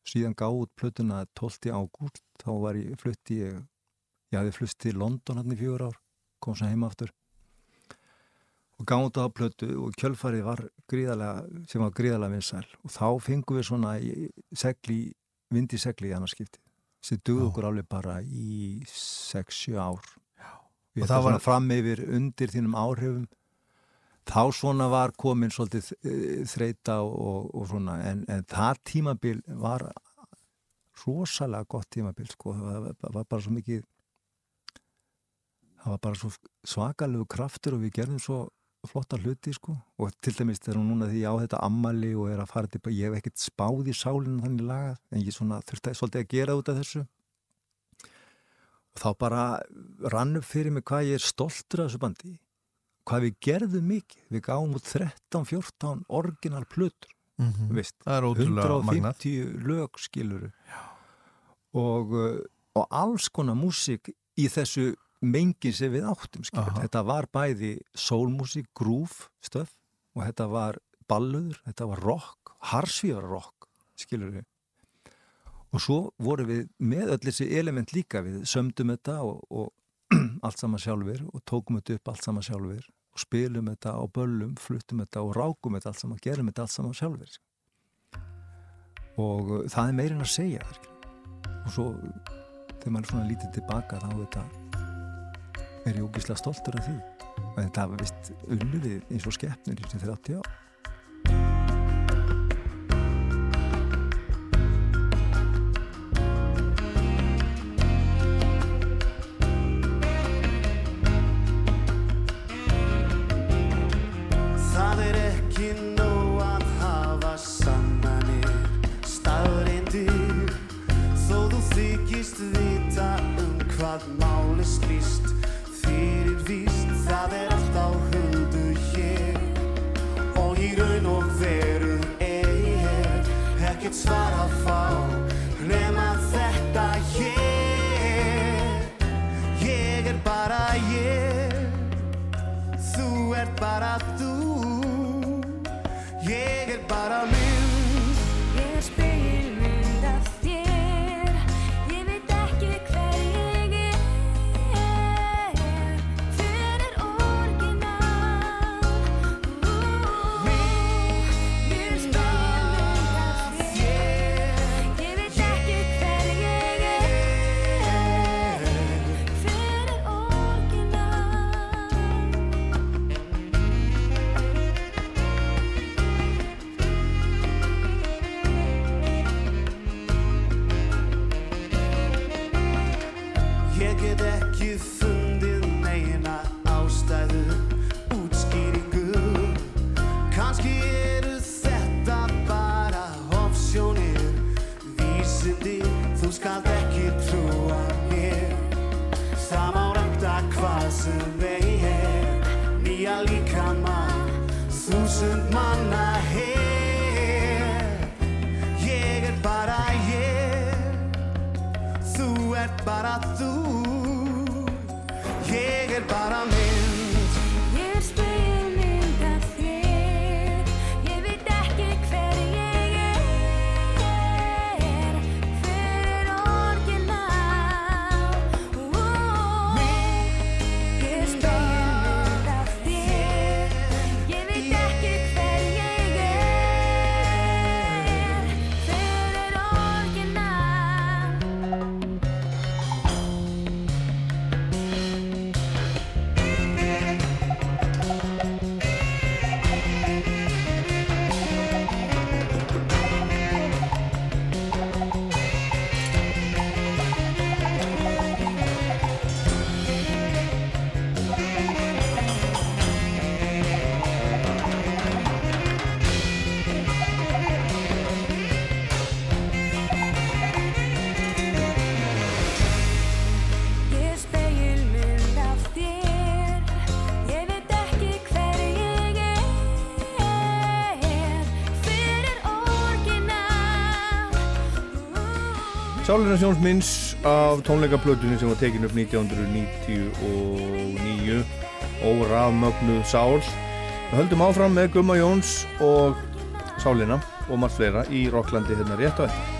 Síðan gáð út plötuna 12. ágúst þá var ég flutti ég ég hafði flutt til London hann í fjögur ár kom svo heima aftur. Og gáð út á plötu og kjölfarið var gríðarlega sem var gríðarlega vinsæl. Og þá fengum við svona segli, vindi segli í annarskipti sem Já. okkur alveg bara í 6-7 ár. Og við það var- fram yfir undir þínum áhrifum þá svona var komin svolítið eh, þreita og, og svona en, en það tímabil var rosalega gott tímabil sko, það var- bara svo mikið það var bara svo svakalegu kraftur og við gerðum svo flotta hluti sko. Og til dæmis þegar hún núna því á þetta ammali og er að fara til, ég hef ekkert spáð í sálinu þannig lagað en ég svona þurfti svolítið að gera út af þessu. Og þá bara rann upp fyrir mig hvað ég er stoltur af þessu bandi hvað við gerðum mikið. Við gáum út 13-14 orginal plötur mm veist, ótrúlega magnað. 150 lög skiluru og, uh, og alls konar músík í þessu mengin sem við áttum skilur. Aha. þetta var bæði soulmúsík, groove stöf og þetta var balluður, þetta var rock harsvíðar rock skilur við og svo vorum við með öll þessi element líka við sömdum þetta og, og allt saman sjálfur og tókum þetta upp allt saman sjálfur og spilum þetta á böllum, fluttum þetta og rákum þetta allt saman, gerum þetta allt saman sjálfur og uh, það er meirinn að segja og svo þegar maður er svona lítið tilbaka þá þetta er ég ógislega stoltur af því. En þetta var vist unnið eins og skeppnir í þessi 30 ár ekkert svar að fá Nema þetta hér Ég er bara ég. Þú ert bara þú Sálina Sjónsminns af tónleikaplötunni sem var tekin upp 1999 og rafmögnuð Sál. Við höldum áfram með Gumma Jóns og Sálina og margt fleira í Rocklandi hérna rétt á eftir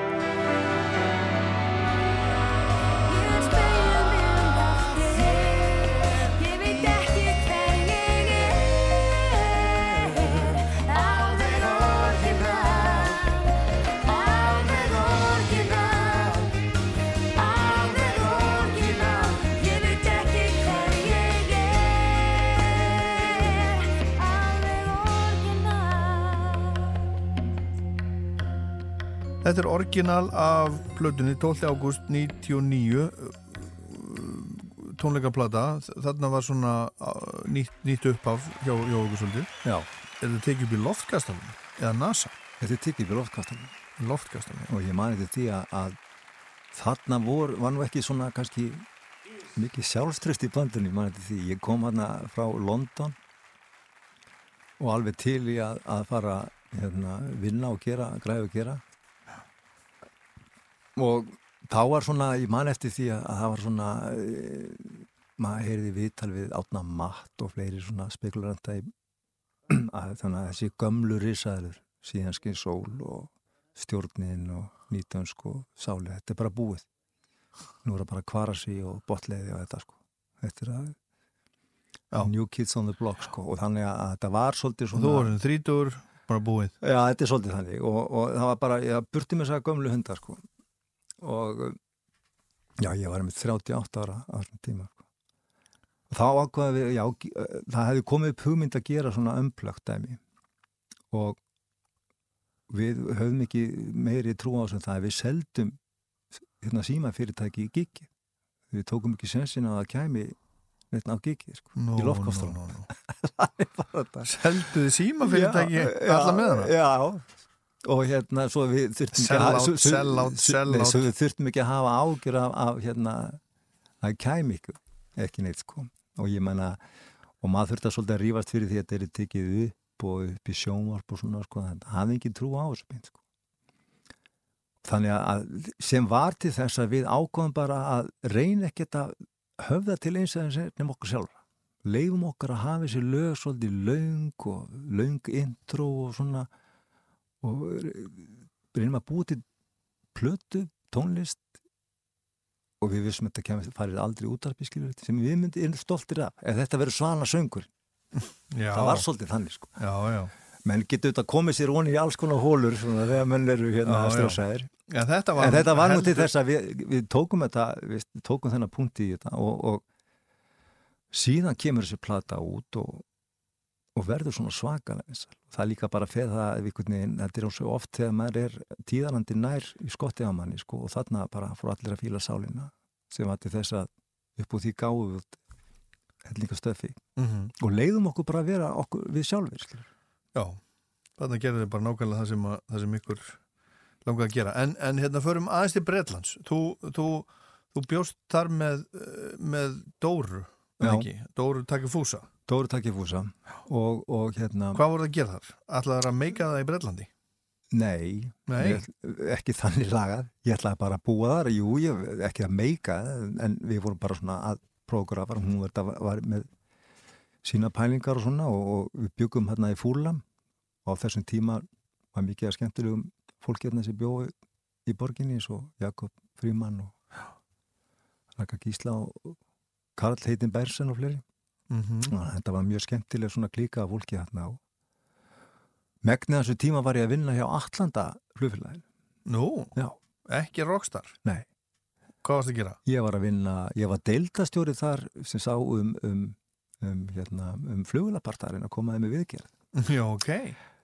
Orginal af plötunni 12. ágúst 99 tónleikaplata. Þarna var svona uh, nýtt, nýtt uppaf hjá, okkur svolítið. Já, Er þetta tekið upp í loftkastalum eða NASA? Þetta er tikið við loftkastalum loftkastalum og ég mani þetta því að, að þarna vor, var nú ekki svona kannski mikið sjálfströst í bandunni, ég mani þetta því. Ég kom hana frá London og alveg til í að, að fara hérna, vinna og gera, græða og gera og þá var svona, ég man eftir því að, að það var svona e, maður heyrði viðtal við átna matt og fleiri svona spekuluranda í að þannig að þessi gömlu risaður síðanskinn sól og stjórnin og nýtönsk og sáli, þetta er bara búið. Nú er það bara kvarasi og botleiði og þetta sko. Þetta er að Já. New Kids on the Block sko. Og þannig að þetta var svolítið svona þú voru þrítur, bara búið. Já, þetta er svolítið þannig. Og, og það var bara, ég burti þess að gömlu hundar sko og já, ég var með 38 ára á þessum tíma sko. og þá ákvaði við, já, það hefði komið upp hugmynd að gera svona ömplögt dæmi og við höfum ekki meiri trú á þessum það að við seldum hérna síma fyrirtæki í gigi við tókum ekki sensin að það kæmi neitt á gigi sko, Nú, í loftkostunum nú, nú, nú. það er bara þetta Selduði símafyrirtæki Já, alla með hana? Já, og hérna svo við þurftum ekki að að hafa ágjur af, af hérna að kæmi ykkur, ekki neitt sko. Og ég menna, og maður þurfti að svolítið að rífast fyrir því að þetta er tekið upp og upp í sjónvarp og svona sko það hafði ekki trú á þessu beint sko. Þannig að sem var til þess að við ákvæðum bara að reyna ekkert að höfða til eins aðeins nefnum okkur sjálfra. Leifum okkar að hafa þessi lög svolítið löng og löng intro og svona og reynum að búa til plötu, tónlist og við vissum að þetta kemur farið aldrei útarpi sem við myndum stoltir af ef þetta verður svana söngur Já, það var svolítið þannig sko já, já. menn getur þetta komið sér onni í alls konar hólur svona þegar menn eru hérna Já, já. stressaðir Já, þetta var, en þetta var nú til heldur- þess að við, við tókum þetta við tókum þennan punkt í þetta og, og síðan kemur þessi plata út og, og verður svona svakalega vinsæl. Það er líka bara að feða það þetta er svo oft þegar maður er tíðarandi nær í skotti á manni sko, og þarna bara fór allir að fíla sálina sem var til þess að upp úr því gáðu við hellinga stöfi mm og leiðum okkur bara að vera okkur við sjálfur skilur. Já, þarna gerði þið bara nákvæmlega það sem, að, það sem ykkur langaði að gera. En, en hérna förum aðeins til Bretlands. Þú, þú, þú bjóst þar með, eh, með Dóru? Dóru takkir fúsa. Dóru takkifúsa og, og hérna Hvað voru það að gera þar? Ætlaði að meika það í Bretlandi? Nei, Nei. Ég, ekki þannig lagað. Ég ætlaði bara að búa þar, jú, ég, ekki að meika, en, við vorum bara svona að prógrafar, hún var, var með sína pælingar og svona og, og við byggum hérna í Fúlam og á þessum tíma var mikið að skemmtilegum fólk hérna sem bjóði í borginni eins og Jakob Fríman og Raka Gísla og Karl Heitin Bersen og fleiri. Mm Og Þetta var mjög skemmtileg svona klíka af fólki hérna og megnið þessu tíma var ég að vinna hjá Atlanta flugfélagin. Nú, Já, ekki rockstar. nei. Hvað varst að gera? Ég var að vinna, ég var deildastjóri þar sem sá um, um, um, hérna, um flugulapartarinn að koma þeim með viðgerð. Já, ok.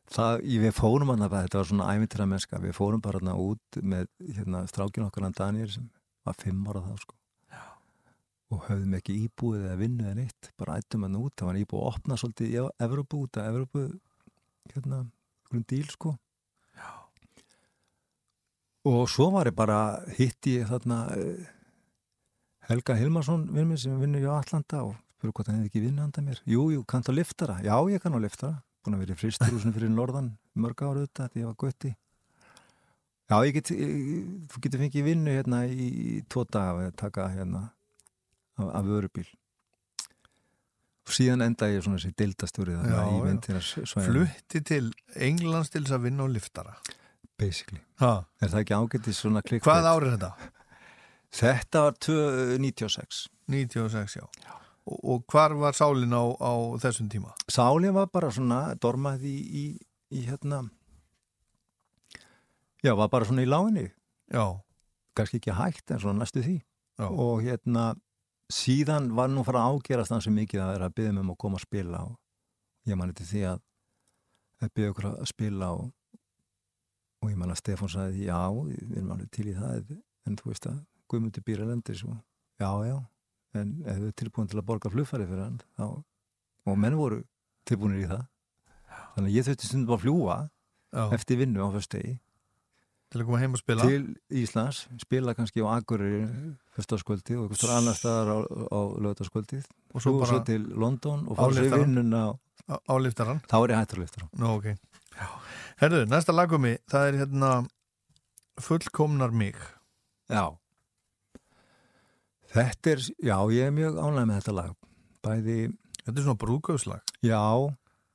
Það, við fórum hann að þetta var svona æmyndir að mennska, við fórum bara hann út með hérna, strákin okkar hann Daniel sem var fimm ára þá sko. Og höfðum ekki íbúið eða vinnu eða neitt, bara ættum hann út, það var íbúið að opna svolítið í Evropu út að Evropu, hérna, einhverjum díl sko. Og svo var ég bara, hitti ég þarna eh, Helga Hilmarsson vinn minn sem vinnur hjá Atlanta og spurði hvort hann hefði ekki vinnu handa mér. Jú, jú, kanntu að liftara? Já, ég kann að liftara. Búin að vera í fristurúsinu fyrir norðan mörg ára auðvitað því ég var gutti. Já, ég get, ég, þú getur fengið vinnu hérna í, í tvo daga við að taka hérna af, af vörubíl. Og síðan enda ég svona þessi deildastjórið Já, þarna í já. að Flutti til Englands til þess að vinna á liftara. Basically. Ha. Er það ekki ágættis svona klikk? Hvað árið þetta? Þetta var 296. 96, já. Og, og hvar var sálin á, á þessum tíma? Sálin var bara svona dormað í, í, í hérna já, var bara svona í láginni Já, kannski ekki hægt en svona næstu því já. og hérna síðan var nú fara að ágerast þannig mikið að vera að byggja um að koma að spila og ég mani til því að að byggja okkur að spila og, og ég man að Stefán sagði já, við erum alveg til í það en þú veist að Guðmundur býr að lendir svo, já, já en ef við tilbúin til að borga flugfæri fyrir hann þá, og menn voru tilbúinir í það. Þannig að ég þurfti stundum að fljúa eftir vinnu á föstudegi Til að koma heim og spila? til Íslands, spila kannski á Akureyri fyrstaskvöldi og staðar annar staðar á, á lögataskvöldið Og svo, svo svo bara til London og fara sér vinnuna á, á liftaran? þá er ég hættur lifta Nú, ok. Herðu, næsta lagumi, það er hérna Fullkomnar mig. Já Þetta er, já, ég er mjög ánægð með þetta lag bæði, Þetta er svona brúkaupslag. já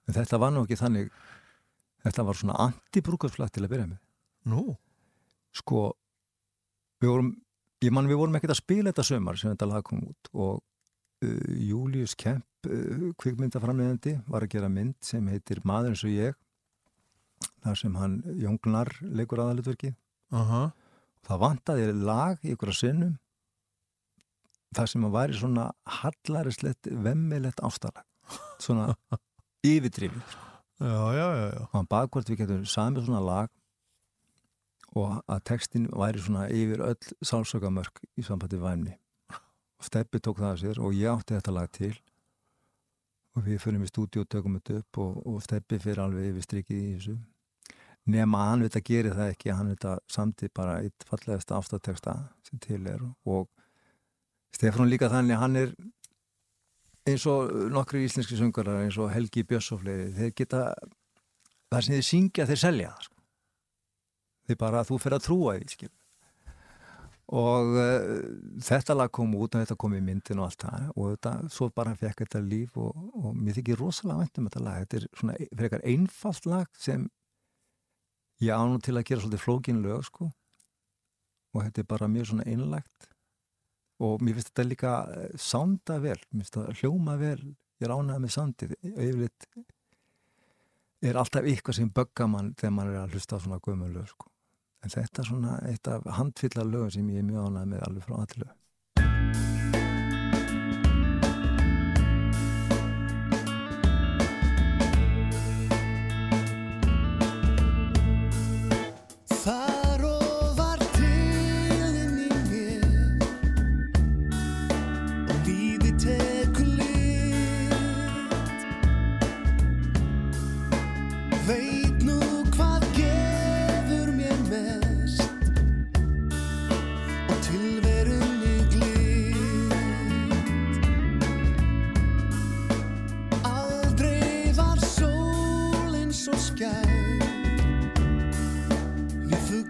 en þetta var nú ekki þannig þetta var svona anti-brúkafslag til að byrja með Nú, sko við vorum, ég man við vorum ekkert að spila þetta sömar sem þetta lag kom út og uh, Július Kemp uh, kvikmyndaframleðandi var að gera mynd sem heitir Maður eins og ég þar sem hann Jóngnar leikur aðalitverkið aha, það vantaði lag í ykkur að sinnum þar sem að væri svona hallarislegt, vemmilegt ástalag. Svona yfirdrifið já, já, já, já. og hann bað hvort við getum samið svona lag og að textin væri svona yfir öll sálsökamörk í sambandi væmni. Og Steppi tók það að sér og ég átti þetta lag til. Og við fyrir í stúdíu og tökum þetta upp og, og Steppi fyrir alveg yfir strikið í þessu. Nema hann veit að gera það ekki hann veit að samti bara eitt fallegasta afstæðteksta sem til er. Og Stefán líka þannig hann er eins og nokkri íslenski söngarar eins og Helgi Björns og fleiri þeir geta það sem þeir syngja þeir selja það sko. Þeir bara þú fyrir að trúa því skil. og uh, þetta lag kom út og þetta kom í myndin og allt það og þetta, svo bara fekk þetta líf og, og mér þykir rosalega vænt um þetta lag. Þetta er svona frekar einfalt lag sem ég ánum til að gera svolítið flókin lög sko. Og þetta er bara mjög svona einlægt. Og mér finnst þetta líka eh, sánda vel, mér finnst þetta hljóma vel. Ég ránaði með sandið yfirleitt er alltaf eitthvað sem bögga mann þegar mann er að hlusta á svona lög sko. En þetta er svona eitt af handfyllar lögum sem ég er mjög ánægð með alveg frá allir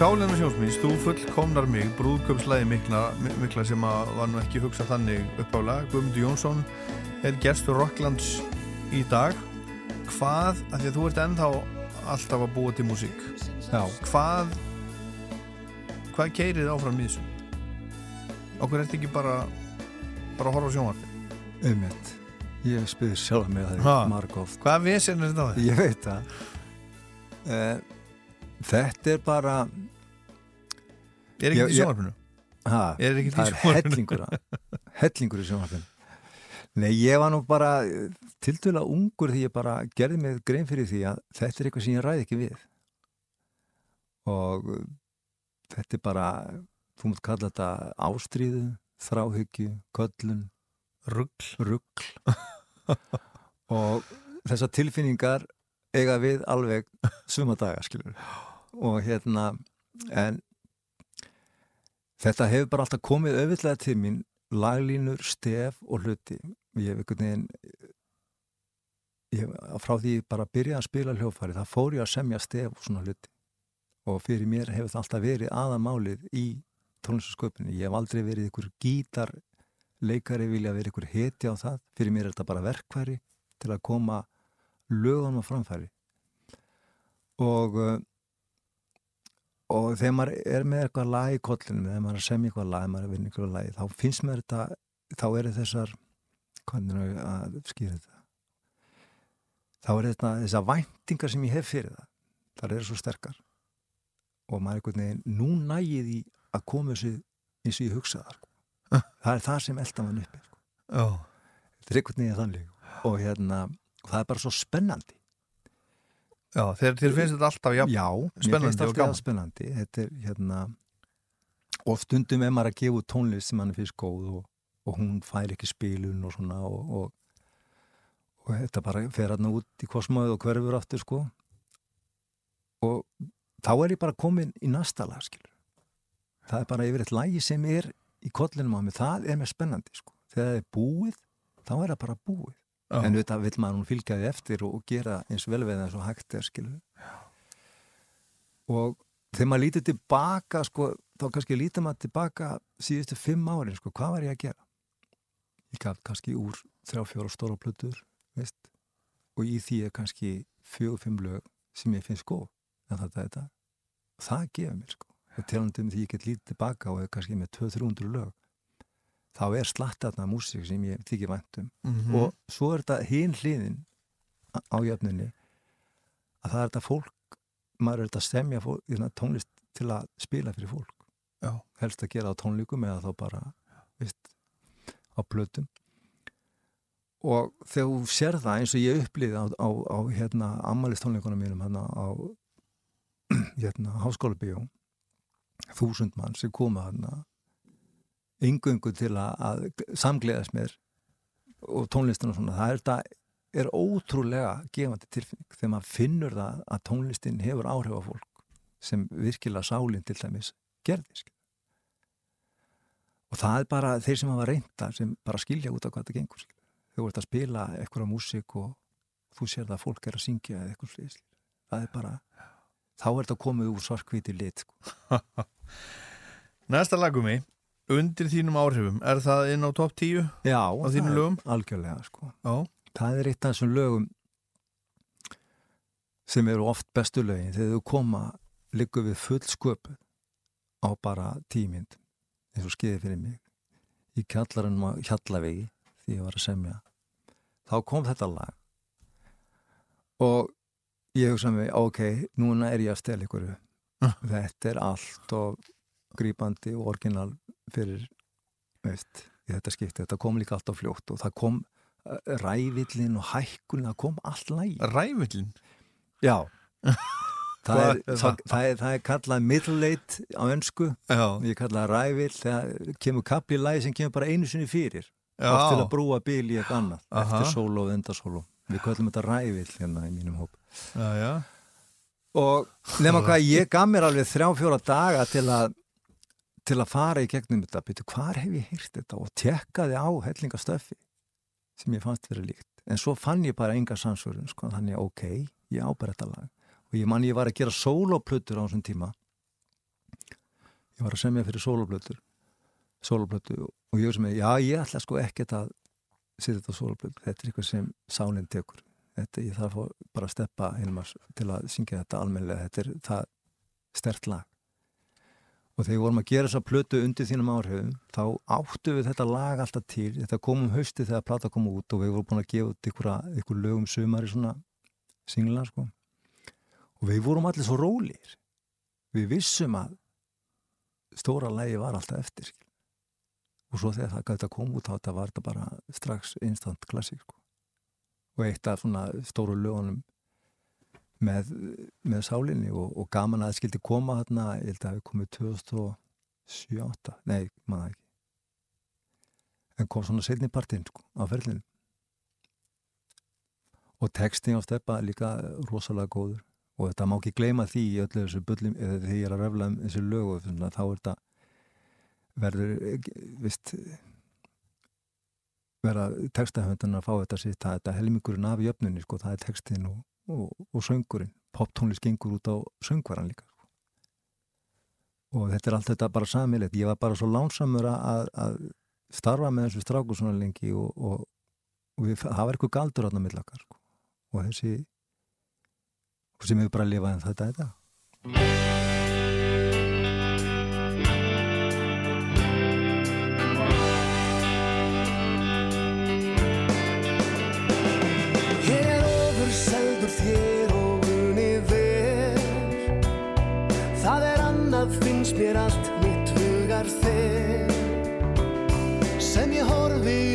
Sálinn og sjónsmís, þú fullkomnar mig brúðköpslæði mikla, mi- mikla sem að var nú ekki hugsað þannig uppálega Guðmundur Jónsson er gestur Rocklands í dag hvað, af því að þú ert ennþá alltaf að búa til músík Já, hvað hvað keirið áfram í þessu okkur ert ekki bara bara að horfa á sjónvarpi einmitt. Ég spyr sjálf með það margóft. hvað vesen er þetta á þig? Ég veit það. Uh, þetta er bara, er ekki Ég- í ég- sjónvarpinu? ha, Er ekki í það er hellingur, hellingur í sjónvarpinu. Nei, ég var nú bara tildulega ungur því ég bara gerði mig grein fyrir því að þetta er eitthvað sem ég ræði ekki við. Og uh, þetta er bara, þú mútt kalla þetta ástríðu, þráhyggju, köllun, rugl og þessar tilfinningar eiga við alveg suma daga skilur og hérna en þetta hefur bara alltaf komið auðvitað til mín laglínur, stef og hluti. Ég hef einhvern veginn ég, frá því ég bara byrjaði að spila hljófari það fór ég að semja stef og svona hluti. Og fyrir mér hefur það alltaf verið aðamálið í tónlistarsköpunni ég hef aldrei verið ykkur gítar leikari vilja vera ykkur heti á það. Fyrir mér er þetta bara verkværi til að koma lögunum á framfæri. Og og þegar maður er með eitthvað lag í kollinu þegar maður er að semja eitthvað lag, maður er að vinna eitthvað lag þá finnst mér þetta, þá eru þessar hvernig er að skýra þetta? Þá er þetta þessar væntingar sem ég hef fyrir það þar eru svo sterkar. Og maður er einhvern veginn, nú nægið í að koma þessu eins og ég hugsa það sko. það er það sem elda mann uppi sko. Já, þetta er einhvern veginn þannig. Og hérna, og það er bara svo spennandi já þegar þér finnst þetta alltaf jafn Já, mér spennandi og gaman. það spennandi. Þetta er hérna og stundum er maður að gefa tónlist sem hann finnst góð og, og hún fær ekki spilun og svona og, og, og þetta bara fer hann út í kosmáðu og hverfur aftur sko. Og þá er ég bara komin í næsta lag skilur það er bara yfir eitt lagi sem er í kollinum á mig, það er mér spennandi sko. Þegar það er búið, þá er það bara búið Já. en auðvitað vil maður hún fylgja því eftir og, gera eins vel við það og hægt er skilur og þegar maður lítið tilbaka sko, þá kannski lítið maður tilbaka síðustu fimm árin, sko, hvað var ég að gera ég gaf kannski úr þrjá fjóra stóra plötur veist? og í því er kannski fjögur fimm lög sem ég finnst góð en þetta þetta það gefur mér sko og telandi um því ég get lítið tilbaka og er kannski með 200-300 lög þá er slattatna músík sem ég þykir vænt um Mhm. og svo er þetta hinn hliðin á- jöfnunni að það er þetta fólk maður er þetta að stemja fólk, hérna, tónlist til að spila fyrir fólk Já. helst að gera á tónlíkum eða þá bara veist, á plötum og þegar þú sér það eins og ég upplýði á, á, á hérna, ammælistónleikunum mínum hérna á hérna, háskóla bíó þúsund mann sem koma hérna yngöngu til að, að samgleðast mér og tónlistin og svona, það er, það er ótrúlega gefandi tilfinning þegar maður finnur það að tónlistin hefur áhrif á fólk sem virkilega sálinn til dæmis gerði skilur. og það er bara þeir sem hafa reynda sem bara skilja út af hvað þetta gengur þau voru að spila eitthvað músík og þú sér það að fólk er að syngja eða eitthvað slið það er bara þá er þetta komið úr svarkvíti lit sko. Næsta lagumi, undir þínum áhrifum er það inn á topp 10? Já, Á þínum lögum? Algjörlega, sko. Já, Það er eitt af þessum lögum sem eru oft bestu lögin þegar þú koma liggur við full sköpu á bara tímynd eins og skeiði fyrir mig í kjallarinn á Hjallavegi því ég var að semja þá kom þetta lag og ég hugsa mig, ok, núna er ég að stela ykkur þetta er allt og grípandi og orginal fyrir veist, þetta skipti, þetta kom líka allt á fljótt og það kom uh, rævillin og hækkun, það kom allt lægi rævillin Já. Það er, það, það? er, það er kallað middle late á önsku Já, ég kallað rævill, það kemur kapli í lægi sem kemur bara einu sinni fyrir. Til að brúa bil í eitthvað annað. Aha. eftir sóló og endasóló við kallum þetta rævill hérna í mínum hóp. Já, já. og nema hvað, ég gaf mér alveg þrjá fjóra daga til að til að fara í gegnum þetta byrju, hvar hef ég hýrt þetta? Og tekkaði á hellingastöfi sem ég fannst vera líkt. En svo fann ég bara enga sansvörun sko, þannig ok, ég ábæra þetta lag. Og ég man ég var að gera sólóplötur á þessum tíma. Ég var að semja fyrir sólóplötur sólóplötu og ég sem er, já ég ætla sko ekkert að setja þetta á sólóplötu, þetta er eitthvað sem sálinn tekur. Þetta, ég þarf að bara að steppa til að syngja þetta almennilega, þetta er það stert lag og þegar við vorum að gera þessa plötu undir þínum áhrifum þá áttu við þetta lag alltaf til þetta kom um hausti þegar plata kom út og við vorum búin að gefa út ykkur, ykkur lögum sumar í svona singla sko. og við vorum allir svo rólir við vissum að stóra lagi var alltaf eftir skil. og svo þegar að koma út þá þetta var þetta bara strax instant klassík sko. og eitt af svona stóru lögunum með, með sálinni og, og gaman að það skildi koma þarna, ég held að það hefði komið 2007-2008, nei, maður ekki. En kom svona setni partinn sko, á ferlinu og textin á steppa líka rosalega góður. Og þetta má ekki gleyma því í öllu þessu bullum eða því ég er að refla um þessu lög og svona, þá er þetta verður, vist verða textahöndun að fá þetta sitt að þetta helmingurinn af jöfnunni sko, það er textin og, og, og söngurinn poptónlist gengur út á söngvaran líka sko. og þetta er allt þetta bara samilegt, ég var bara svo lánsamur að, að starfa með þessu stráku svona lengi og, og, og við, það var eitthvað galdur þarna millakar sko. og þessi sem hefur bara lifað en þetta er þetta finnst mér allt mitt hugar þig sem ég horfi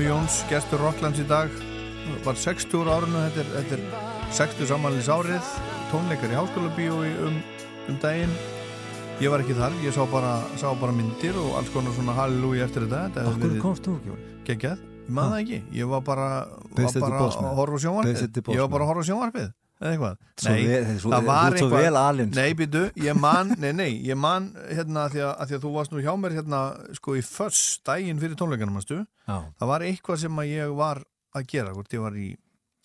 Gummi Jóns, gestur Rocklands í dag. Var 60 ára árinu þetta er, þetta er 60 samanlýs árið tónleikar í háskóla bíói um, um daginn. Ég var ekki þar, ég sá bara, sá bara myndir og alls konar svona halleluja eftir þetta. Akkur komst þú ekki? Ég maður það ekki. Ég var bara, var bara að horfa sjónvarpið. Ég var bara að horfa á sjónvarpið eða eitthvað Svo vel- svo- það var eitthvað sko. nei, býtu, ég man, nei, nei, ég man hérna að því að, að því að þú varst nú hjá mér hérna sko í föss daginn fyrir tónleikanum manstu? Já. það var eitthvað sem að ég var að gera, hvort ég var í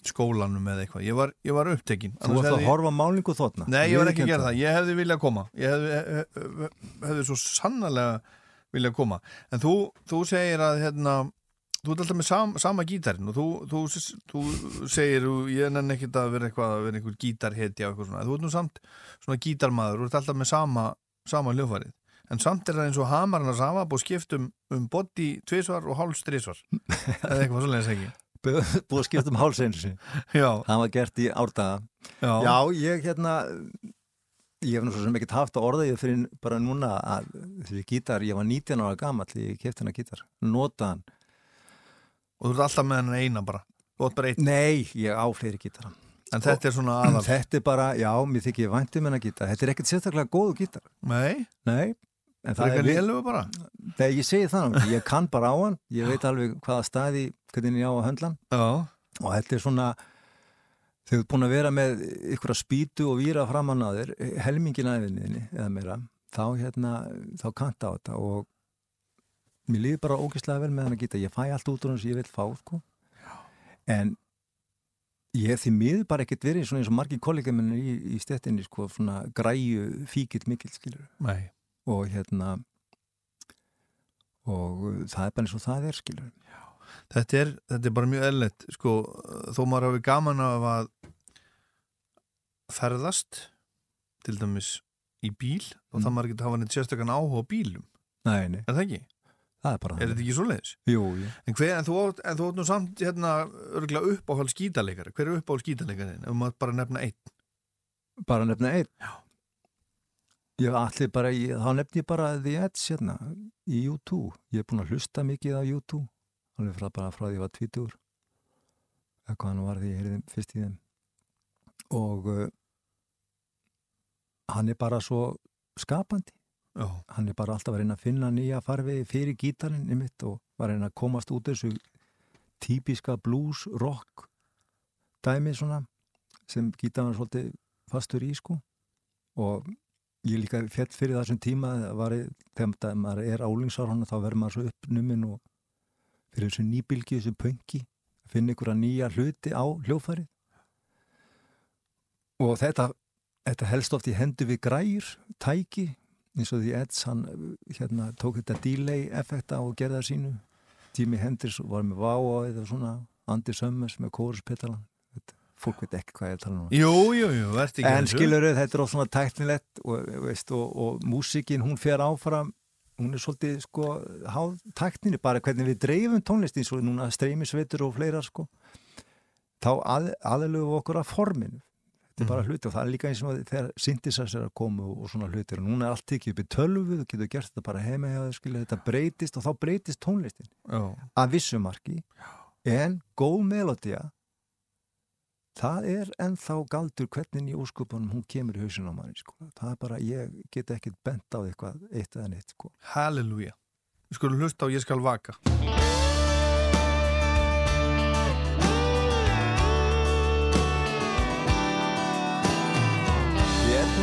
skólanum eða eitthvað, ég var, ég var upptekinn Þú varst að hefði- horfa á málningu þóttna? Nei, ég var ekki að gera það, ég hefði viljað koma ég hefði, hefði, hefði svo sannlega viljað koma en þú, þú segir að hérna, þú ert alltaf með sam, sama gítarinn og þú, þú, þú segir ég nenni ekkert að vera eitthvað að vera einhver gítarhetja eitthvað svona, þú ert nú samt svona gítarmaður, þú ert alltaf með sama sama hljófarið, en samt er það eins og hamarinn að sama, búið skipt um, um body tvisvar og háls trisvar eða eitthvað ekki? Búið að skipta um hálseins Já, Það var gert í árdaga. Já, Já, ég hérna ég hef sem ekkert haft að orða ég fyrir bara núna að þessi gítar, ég var 19 ára gamall ég kefti hennar gítar, nota hann og þú ert alltaf með hennar eina bara. Nei, ég á fleiri gítara en þetta er svona aðal Þetta er bara, já, mér þykir ég vænt um hennar gítar. Þetta er ekkert sérstaklega góðu gítar. Nei, Nei, það er það er lélugu bara. Þegar ég segi það, ég kann bara á hann. Ég veit alveg hvaða staði hvernig ég á að höndla og þetta er svona þú ert búin að vera með ykkur að spýtu og víra framan að þér helmingin aðvinniðinni eða meira þá hérna, þá kanta á þetta. Og mér líður bara ógeðslega vel með hann að geta, ég fæ allt út úr hann sem ég vil fá sko. en ég því miður bara ekkert verið eins og margir kollega minni í, í stettinni sko, græju skilur nei. Og hérna og það er bara eins og það er Þetta er, þetta er bara mjög eðlilegt sko, þó maður hafi gaman af að ferðast til dæmis í bíl og Mm. það maður getur hafa neitt sérstakann áhuga á bílum, Nei, nei, er það ekki? Það er bara Er þetta ekki svo leiðis? Jú, jú. En, hver, en þú átt en þú átt nú samt hérna uppáhald skítaleikari hver er uppáhald skítaleikarin? Ef maður bara nefna einn Bara nefna einn. Já. Ég allir bara, í, þá nefni ég bara The Edge hérna í U2. Ég er búin að hlusta mikið á U2. Alveg frá, bara frá því ég var tvítur. Eða hvað hann var því ég heyrði fyrst í þeim. Og uh, hann er bara svo skapandi. Já, Hann er bara alltaf að reyna að finna nýja farvegi fyrir gítarinn í mitt og var að reyna að komast út þessu típiska blues, rock dæmi svona sem gítarinn er svolítið fastur í sko. Og ég líka fjall fyrir þessum tíma var, ég- þegar maður er álingsárhóna þá verður maður svo uppnumin og fyrir þessu nýbylgi, þessu pönki að finna að nýja hluti á hljófæri og þetta, þetta helst oft í hendu við græjur, tæki eins og því Eds hann hérna, tók þetta delay effekta og gerða sínu. Tími Hendris var með Vá eða svona Andy Summers með kóruspetalan fólk veit ekki hvað ég er að tala um. Jú, jú, jú, en skilur þetta er á svona tæknilegt og, veist, og, og músikin hún fer áfram hún er svolítið sko háð tækninni bara hvernig við dreifum tónlist eins og núna streymisveitur og fleira sko. Þá að, aðlöfum við okkur að forminu þetta er bara hluti og það er líka eins og þegar synthesizer er að koma og, og svona hlutir og núna er allt tekið upp í tölvu þú getur gert þetta bara heima hjá skilur þetta breytist og þá breytist tónlistin Já, að vissu marki. En góð melodía það er ennþá galdur hvernig í úrskupunum hún kemur í hausin á manni sko. það er bara, ég get ekkert bent á eitthvað eitt eða neitt sko. halleluja. Við skulum hlusta á Ég skal vaka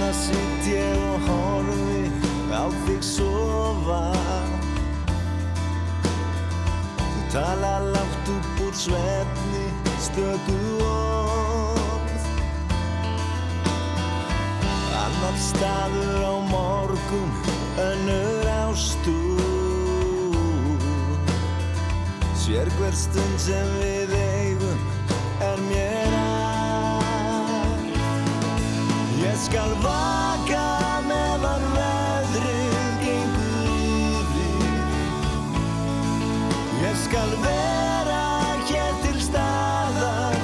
Hérna sitt ég og horfi á þig sofa. Þú tala látt upp úr svefni stöku orð. Annar staður á morgun önnur ástúr Sér hver stund sem við eigum skal vaka meðan veðrið gengur. Yfir Ég skal vera hér til staðar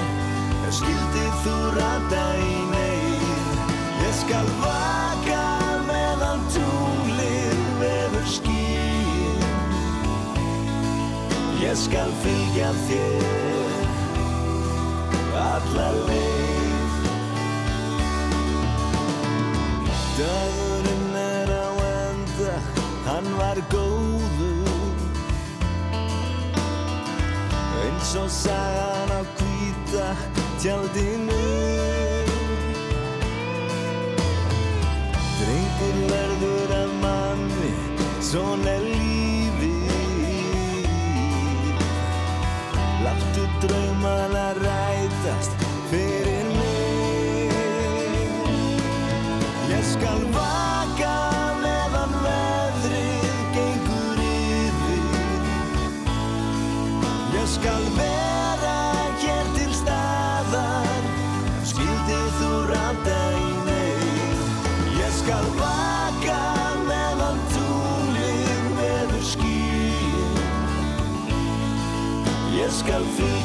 Ef skildi þú rata í neyð. Ég skal vaka meðan tunglið vefur skýr Ég skal fylgja þér alla leið Dagurinn er á enda, hann var góður. Eins og sagan á hvíta tjaldinu. Drengur verður af manni, svona er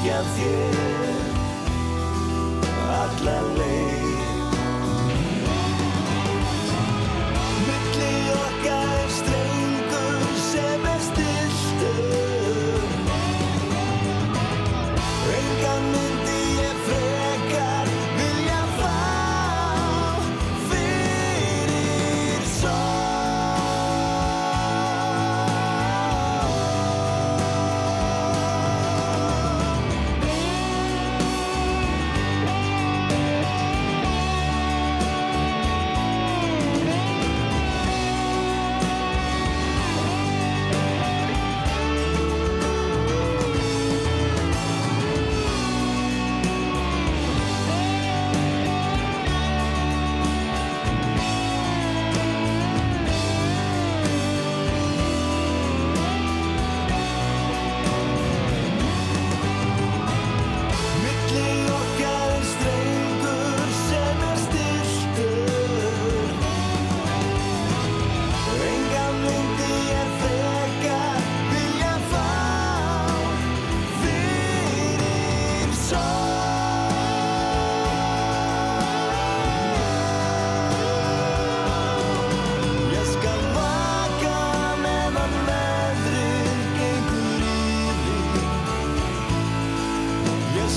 skal fylgja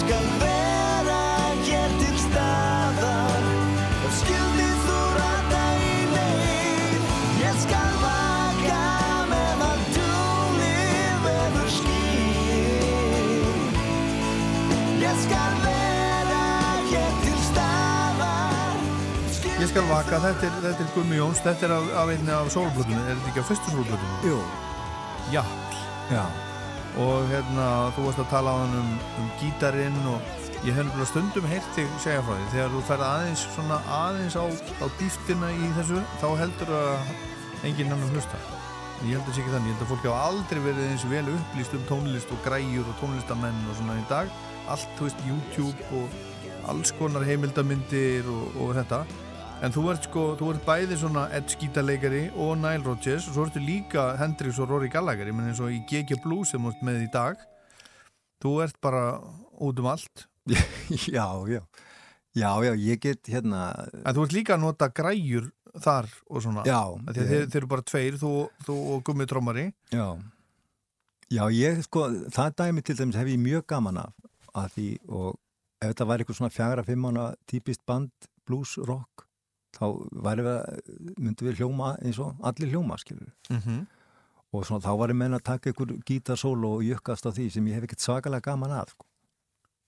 skal vera hér til staðar. Og skildi þú rata í leið ég skal vaka meðan dúnir verður skýr. Ég skal vera hér til staðar. Ég skal vaka, þetta er, þetta er Gummi Jóns þetta er af, af einni af sólblöðunum, er þetta ekki á fyrstu sólblöðunum? Jú. Já, já. Og hérna, þú varst að tala á hann um, um gítarinn og ég hef nefnilega stundum heyrt þig segja frá því. Þegar þú ferð aðeins svona aðeins á, á dýftina í þessu, þá heldur að enginn annar hlusta. Ég held að það sé ekki þannig, ég held að fólk hafa aldrei verið eins vel upplýst um tónlist og græjur og tónlistamenn og svona í dag. Allt, þú veist, YouTube og alls konar heimildamindir og, og þetta. En þú ert sko, þú ert bæði svona Ed Skítaleikari og Nile Rodgers og svo ertu líka Hendrix og Rory Gallagher, ég menn eins og í GG Blues sem ert með í dag. Þú ert bara út um allt. já, já. Já, já, ég get hérna, En þú ert líka að nota græjur þar og svona. já. Því að Þeir, þeir eru bara tveir, þú, þú og Gummi Trómari. Já, já ég sko, það dæmi til dæmis hef ég mjög gaman af að því og ef þetta væri eitthvað svona fjagra fimmána típist band, blues, rock þá væri við að, myndi við hljóma eins og allir hljóma, skilur Mm -hmm. og svona þá var ég menn að taka einhver gítarsólo og jökkast á því sem ég hef ekkert svakalega gaman að sko.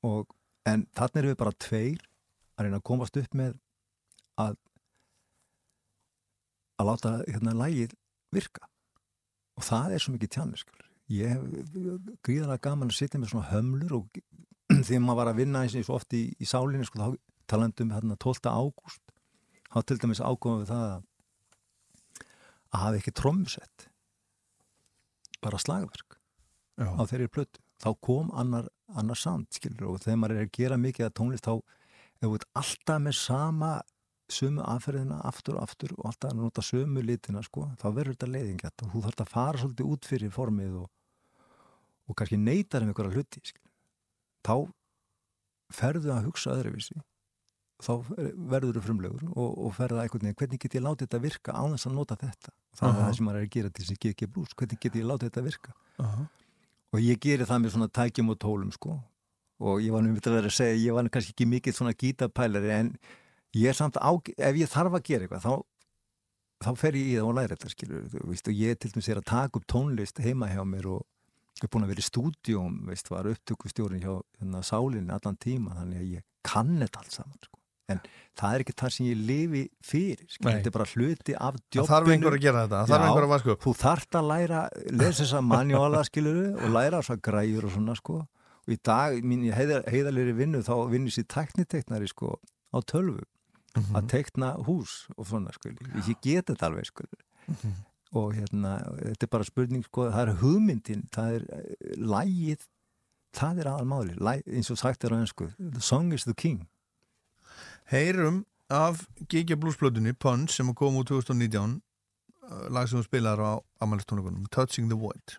og, en þannig erum við bara tveir að reyna að komast upp með að að láta hérna lægið virka og það er svo mikið tjánir skilur. ég hef gríðarlega gaman að sitja með svona hömlur og þegar maður var að vinna eins og oft í, í sálinni sko, þá talandum hérna 12. ágúst þá til dæmis ágóðum við það að hafa ekki trommusett bara slagverk Já. á þeirri plötu þá kom annar, annar sound skilur og þegar maður er að gera mikið að tónlist þá þú veit alltaf með sama sömu aðferðina aftur og aftur og alltaf að nota sömu litina sko, þá verður þetta leiðingjart og þú þarf að fara svolítið út fyrir formið og, og kannski neytar um einhverja hluti skilur. þá ferðu að hugsa öðruvísi þá verður þú frumlegur og, og ferða einhvern veginn, hvernig get ég látið þetta virka á þess að nota þetta? Það er Aha. það sem maður er að gera til sem GG Blues hvernig get ég látið þetta virka? Uh og ég geri það með svona tækjum og tólum sko. Og ég var nú myndið að vera að segja ég var kannski ekki mikið svona gítapælari en ég er samt á, ef ég þarf að gera eitthvað þá, þá fer ég í það og læra þetta skilur veist, og ég til dæmis er að taka upp tónlist heima hjá mér og er búin að vera í stúdíum veist, var upptökustjórin hjá hérna, sálinni allan tíma þannig að ég kann þetta allt saman sko. En það er ekki það sem ég lifi fyrir þetta er bara hluti af djobbinu þarf einhver að gera þetta, þarf einhver að vaska upp. þú þarft að læra, lesa þessa manjóla skiluru og læra þessa græjur og svona sko. Og í dag, mín heiða, heiðalegri vinnu þá vinnur sér tekniteknari sko á tölvu að tekna hús og svona sko ég get þetta alveg sko og hérna, þetta er bara spurning sko, það er hugmyndin, það er eh, lægið, það er aðalmáli Læ, eins og sagt er á ennsku the song is the king Heyrum af GG Blues plötunni, Punch, sem kom úr 2019, uh, lag sem þú spilaðar á amælistónleikunum, Touching the Void.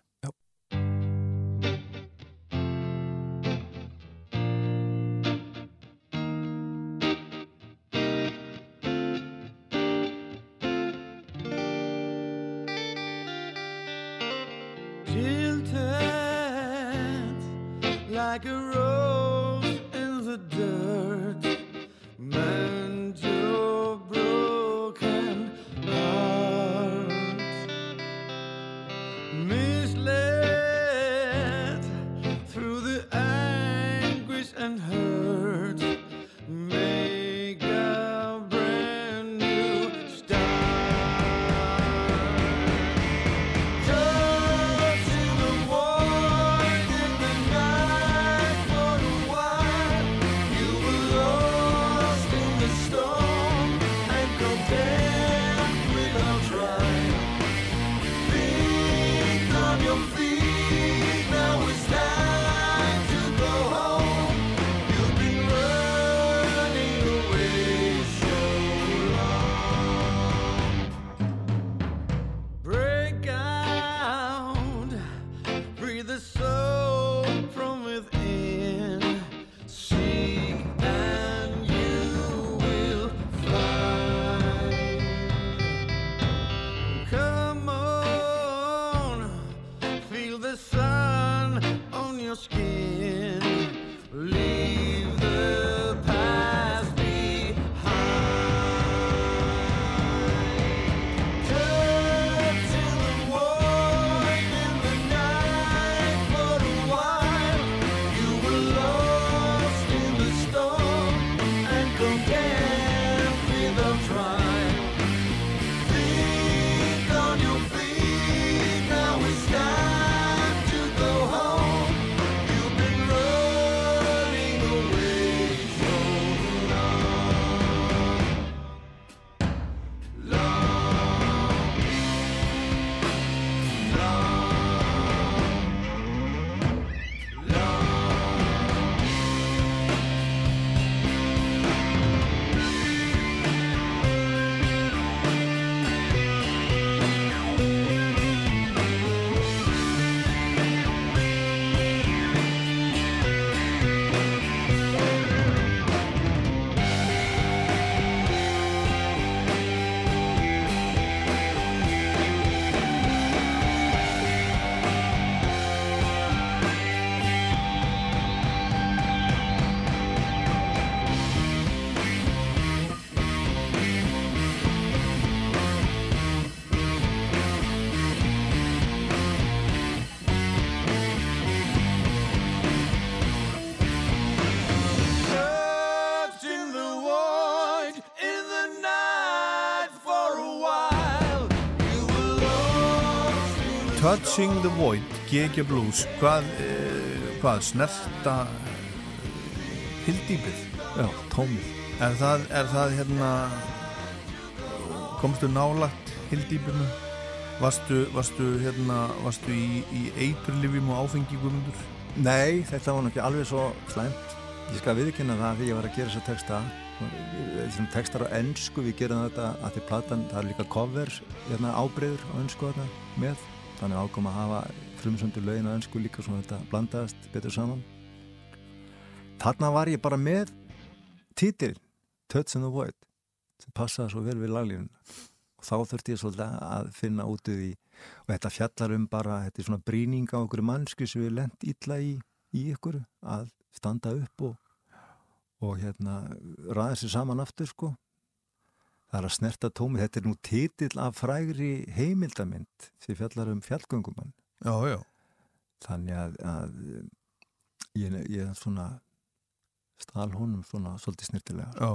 The Touching the Void, GG Blues hvað, uh, hvað snerta hildýpið Já, tómið. er það, er það hérna komstu nálagt hildýpinu varstu, varstu hérna varstu í, í eiturlifjum og áfengi gumundur Nei, þetta var ekki alveg svo slæmt. Ég skal viðkynna það því ég var að gera þessa texta. Þessum textar á ennsku, við gerum þetta að því platan, það er líka cover, hérna ábreyður á ennsku með. Þannig ákom að hafa frumsöndu lögin á ennsku líka svona þetta blandaðast betur saman. Þarna var ég bara með títil, Touch in the Void, sem passaði svo vel við laglífuna. Og þá þurfti ég svolítið að finna út í og þetta fjallar um bara, þetta er svona brýning á okkur mannsku sem við lent illa í, í ykkur að standa upp og, og hérna ræða sér saman aftur sko það er að snerta tómi, þetta er nú titill af frægri heimildamind sem fjallar um fjallgöngumann. Já, já, þannig að, að ég, ég svona stál honum svona svolítið snirtilega já.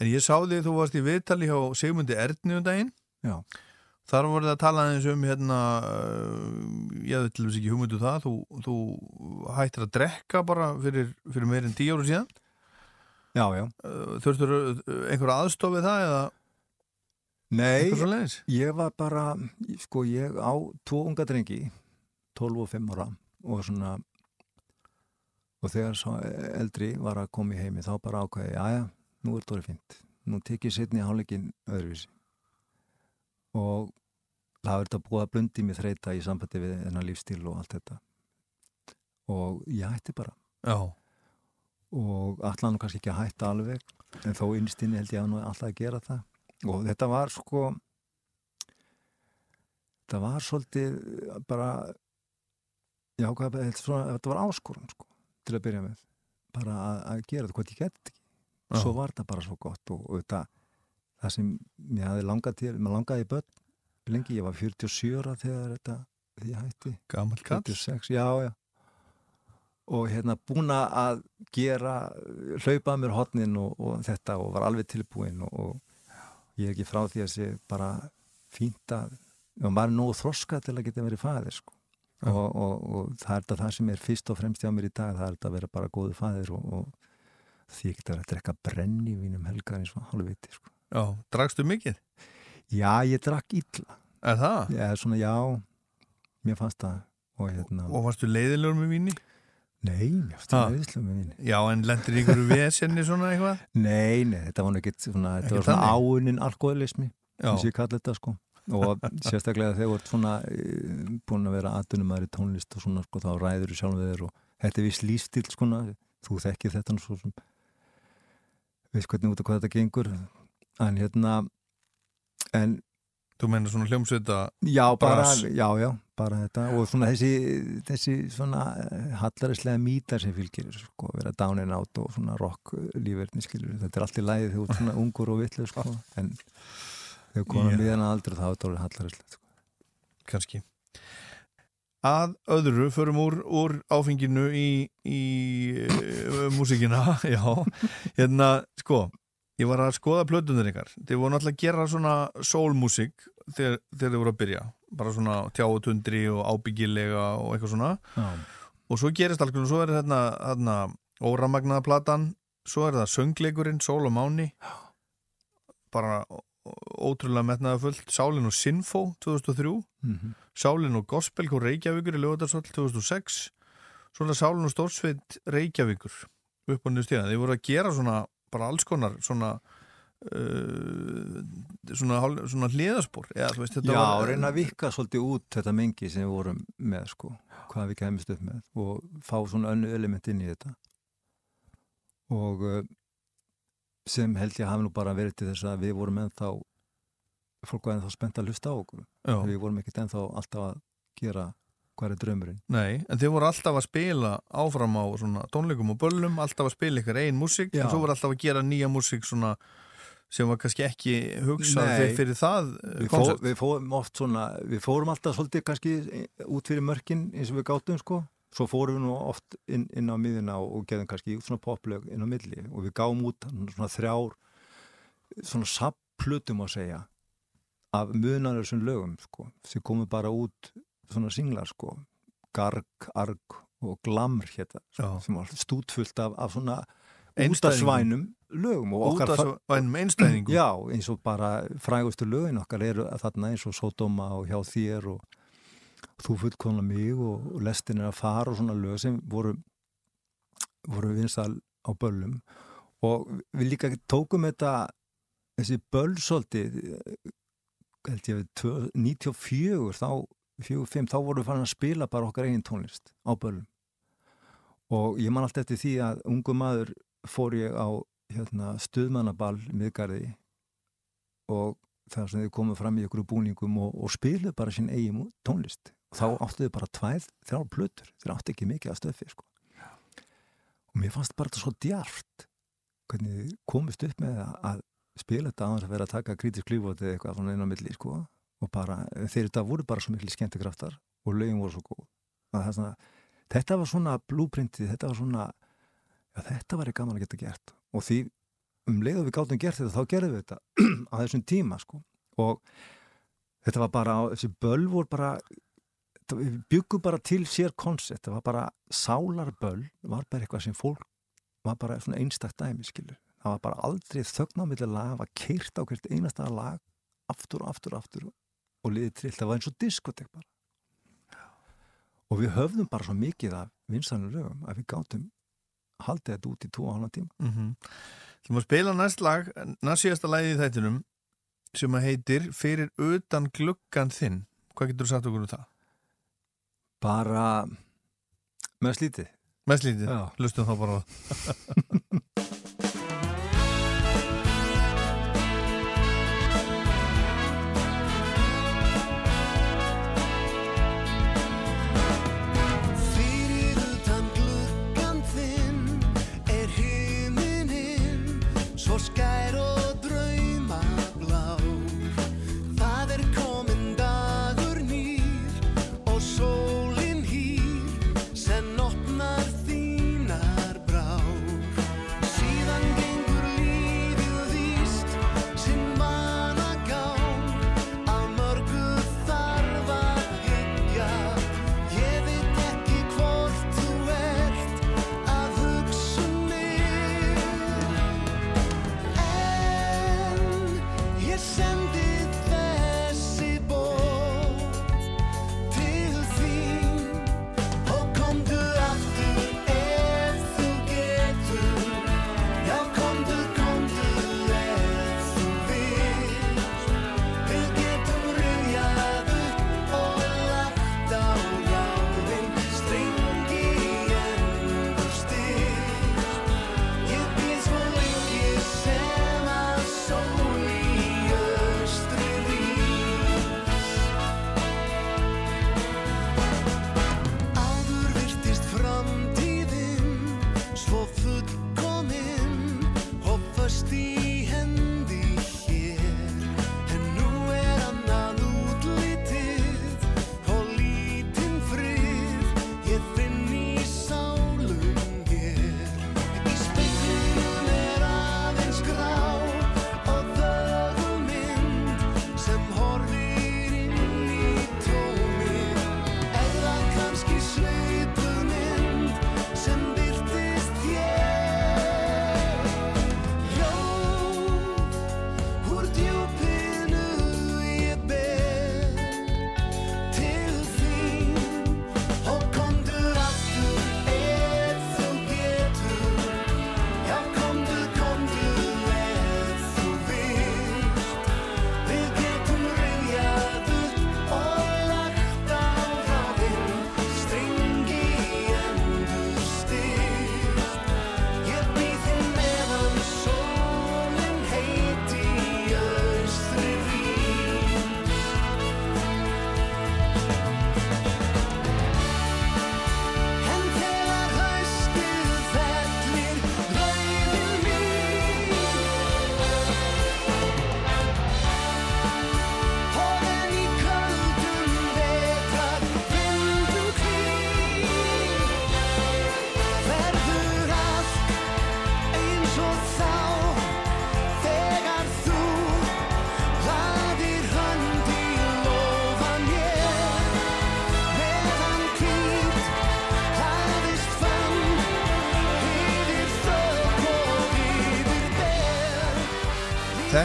En ég sá því þú varst í viðtali hjá Sigmundi Erni um daginn. Já, þar voruð að tala aðeins um hérna ég hafði til þess ekki hugmyndu það. Þú, þú hættir að drekka bara fyrir, fyrir meirinn tíu ára síðan já, já. Uh, þurftur einhver aðstofið það eða? Nei, Ég var bara, sko ég á tvo unga drengi, 12 og 5 ára og svona og þegar svo eldri var að koma í heimi þá bara ákvæði, aðja, nú er orðið fínt. Nú tekið setni hálfleikin öðruvísi. Og það verður þetta búið að blundi mig þreita í sambandi við þennan lífstíl og allt þetta. Og ég hætti bara. Já, og allan nú kannski ekki að hætta alveg en þó innstinni held ég að nú alltaf að gera það. Og þetta var sko þetta var svolítið bara já, hvað, þetta, var áskorun sko, til að byrja með. Bara að, að gera þetta, hvað ég geti ekki. Já. svo var þetta bara svo gott og, og þetta, það sem ég hafði langað til, maður langaði í börn lengi, ég var 47 ára þegar þetta, því hætti. Gammal kall. 46, já, já og hérna búin að gera, hlaupa mér hotnin og, og þetta og var alveg tilbúin og, og ég er ekki frá því að sé bara fínt að og maður er nógu þroska til að geta verið fæðir sko. og, og, og það er þetta það sem er fyrst og fremst hjá mér í dag, það er þetta að vera bara góðu fæðir og, og því ég geta verið að drekka brenni vínum helgar eins og halvviti sko. já, drakstu mikið? já, ég drakk illa Er það? er svona, já, mér fannst það og hérna, Og varstu leiðilegur með víni? Nei, mér fannst Ha. það viðslu með víni Já, en lendir ykkur vesenni svona eitthvað? Nei, nei, þetta var nú ekkert svona, þetta Ekkert var svona þannig? áunin alkoholismi, og ég kalli þetta sko og sérstaklega þegar þú ert svona eh, búin að vera aðdunumæður í tónlist og svona sko, þá ræður þú sjálf við þér og þetta er viss lífstíl sko, þú þekkir þetta svo sem veist hvernig út af hvað þetta gengur en hérna en þú meina svona hljómsveita já, bara, já, já, bara þetta. Og svona þessi, þessi svona eh, hallarislega mítar sem fylgir sko, vera down and out og svona rock lífverðni skilur, þetta er allt í læði þegar þú ert svona ungur og vitlega sko, en þegar konar miðan aldrei þá er þetta alveg hallarislega sko. kannski. Að öðru förum úr, úr áfenginu í, í uh, músikina já, hérna sko ég var að skoða plötunir ykkar. Þið voru náttúrulega að gera svona soulmusik þegar, þegar þið voru að byrja. Bara svona tjáutundri og ábyggilega og eitthvað svona. Já. og svo gerist alls konar, svo er þetta þarna óramagnaða platan svo er það söngleikurinn, Sól og Máni. Bara ótrúlega metnaða fullt Sálin og Sinfo 2003 Mhm. Sálin og Gospel og Reykjavíkur í Ljóðarsvall 2006 svona Sálin og Stórsveit Reykjavíkur upp á niður stíðan, þið voru að gera svona bara alls konar svona uh, svona, svona þetta Já, var reyna að vika svolítið út þetta mengi sem við vorum með sko, hvað við kemist upp með og fá svona önnu element inn í þetta. Og uh, sem held ég hafi nú bara verið til þess að við vorum ennþá fólk var ennþá spennt að hlusta á okkur. Já. við vorum ekkert ennþá alltaf að gera hvað er draumurinn? Nei, en þið voru alltaf að spila áfram á svona tónleikum og böllum, alltaf að spila ykkur einn músík, en svo voru alltaf að gera nýja músík svona sem var kannski ekki hugsað fyrir, fyrir það eh, við, fó, koncept. við fórum svona við fórum alltaf svolítið kannski út fyrir mörkin eins og við gátum sko. Svo fórum við nú oft inn, inn á miðina og, og geðum kannski svona poplög inn á milli og við gáum út svona þrjár svona sapplutum að segja af munanar þessum lögum sko. Sem komu bara út svona singlar sko garg, arg og glamr hérna sem var stútfullt af, af svona útasvænum lögum og okkar af svo vænum einstæðingum. Já, eins og bara frægustu lögin okkar eru þarna eins og Sodoma og hjá þér og þú fullkona mig og, og lestin er að fara og svona lög sem voru voru vinsal á böllum. Og við líka tókum þetta þessi böll svolítið held ég tvö- 94 þá 45, þá vorum við farin að spila bara okkar eigin tónlist á böllum. Og ég man allt eftir því að ungu maður fór ég á hérna, stuðmannaball miðgarði og þar sem þið komum fram í ykkur búningum og, og spiluðu bara sín eigin tónlist. Og þá áttu þið bara tvær, þrjár plötur. Þeir áttu ekki mikið að stöfi sko. og mér fannst bara þetta svo djart hvernig komist upp með að, að spila þetta aðeins að vera að taka kritisk lífóti eða eitthvað svona inn á milli sko. Og bara, þeir þetta voru bara svo miklu skemmtikraftar og lögin voru svo góð. Svona, þetta var svona blúprintið, þetta var svona já, þetta var gaman að geta gert. Og því um leið og við gátum gert þetta þá gerðum við þetta á þessum tíma sko. og þetta var bara þessi böll voru bara við byggum bara til sér koncept það var bara sálarböll var bara eitthvað sem fólk var bara svona einstakt dæmi skilur. Það var bara aldrei þögn á milli lag það var keirt á hvert einasta lag aftur og aftur og aftur og liðið trill, það var eins og diskotek bara. Og við höfðum bara svo mikið af vinsanum lögum að við gátum haldið þetta út í tvo og hana tíma. Mm -hmm. Þú maður spila næst lag næst síðasta lagið í þættinum sem að heitir Fyrir utan gluggan þinn. Hvað getur þú sagt okkur um það? bara með slítið Mest lítið, Já. lustum þá bara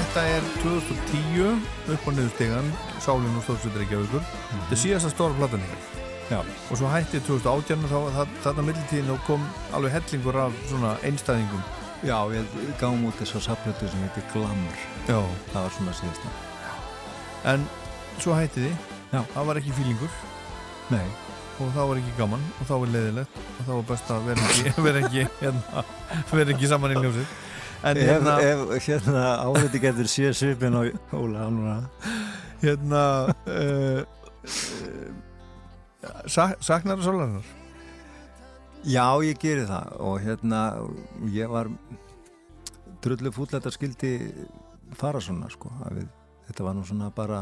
Þetta er 2010 upp á niðurstegan Sálinn og Stórsveitur Reykjavíkur Þetta er síðasta stóra platan ykkar og svo hætti 2018 og þá þarna millitíðin og kom alveg hellingur af svona einstæðingum Já, við gáum út þess að saplötu sem heitir Glamour. Já. Það var svona síðasta. En svo hætti þið Já. Það var ekki fílingur Nei. og það var ekki gaman og það var leiðilegt og það var best að vera ekki vera ekki, hérna, vera ekki saman í ljósið En Ef, hérna, ef hérna áhætti getur sé svipin á Óla núna. hérna uh, uh, sak, Saknar það sólarinnar? Já, ég geri það og hérna, ég var drullu fúll að þetta skildi fara svona, sko. að Við, þetta var nú svona bara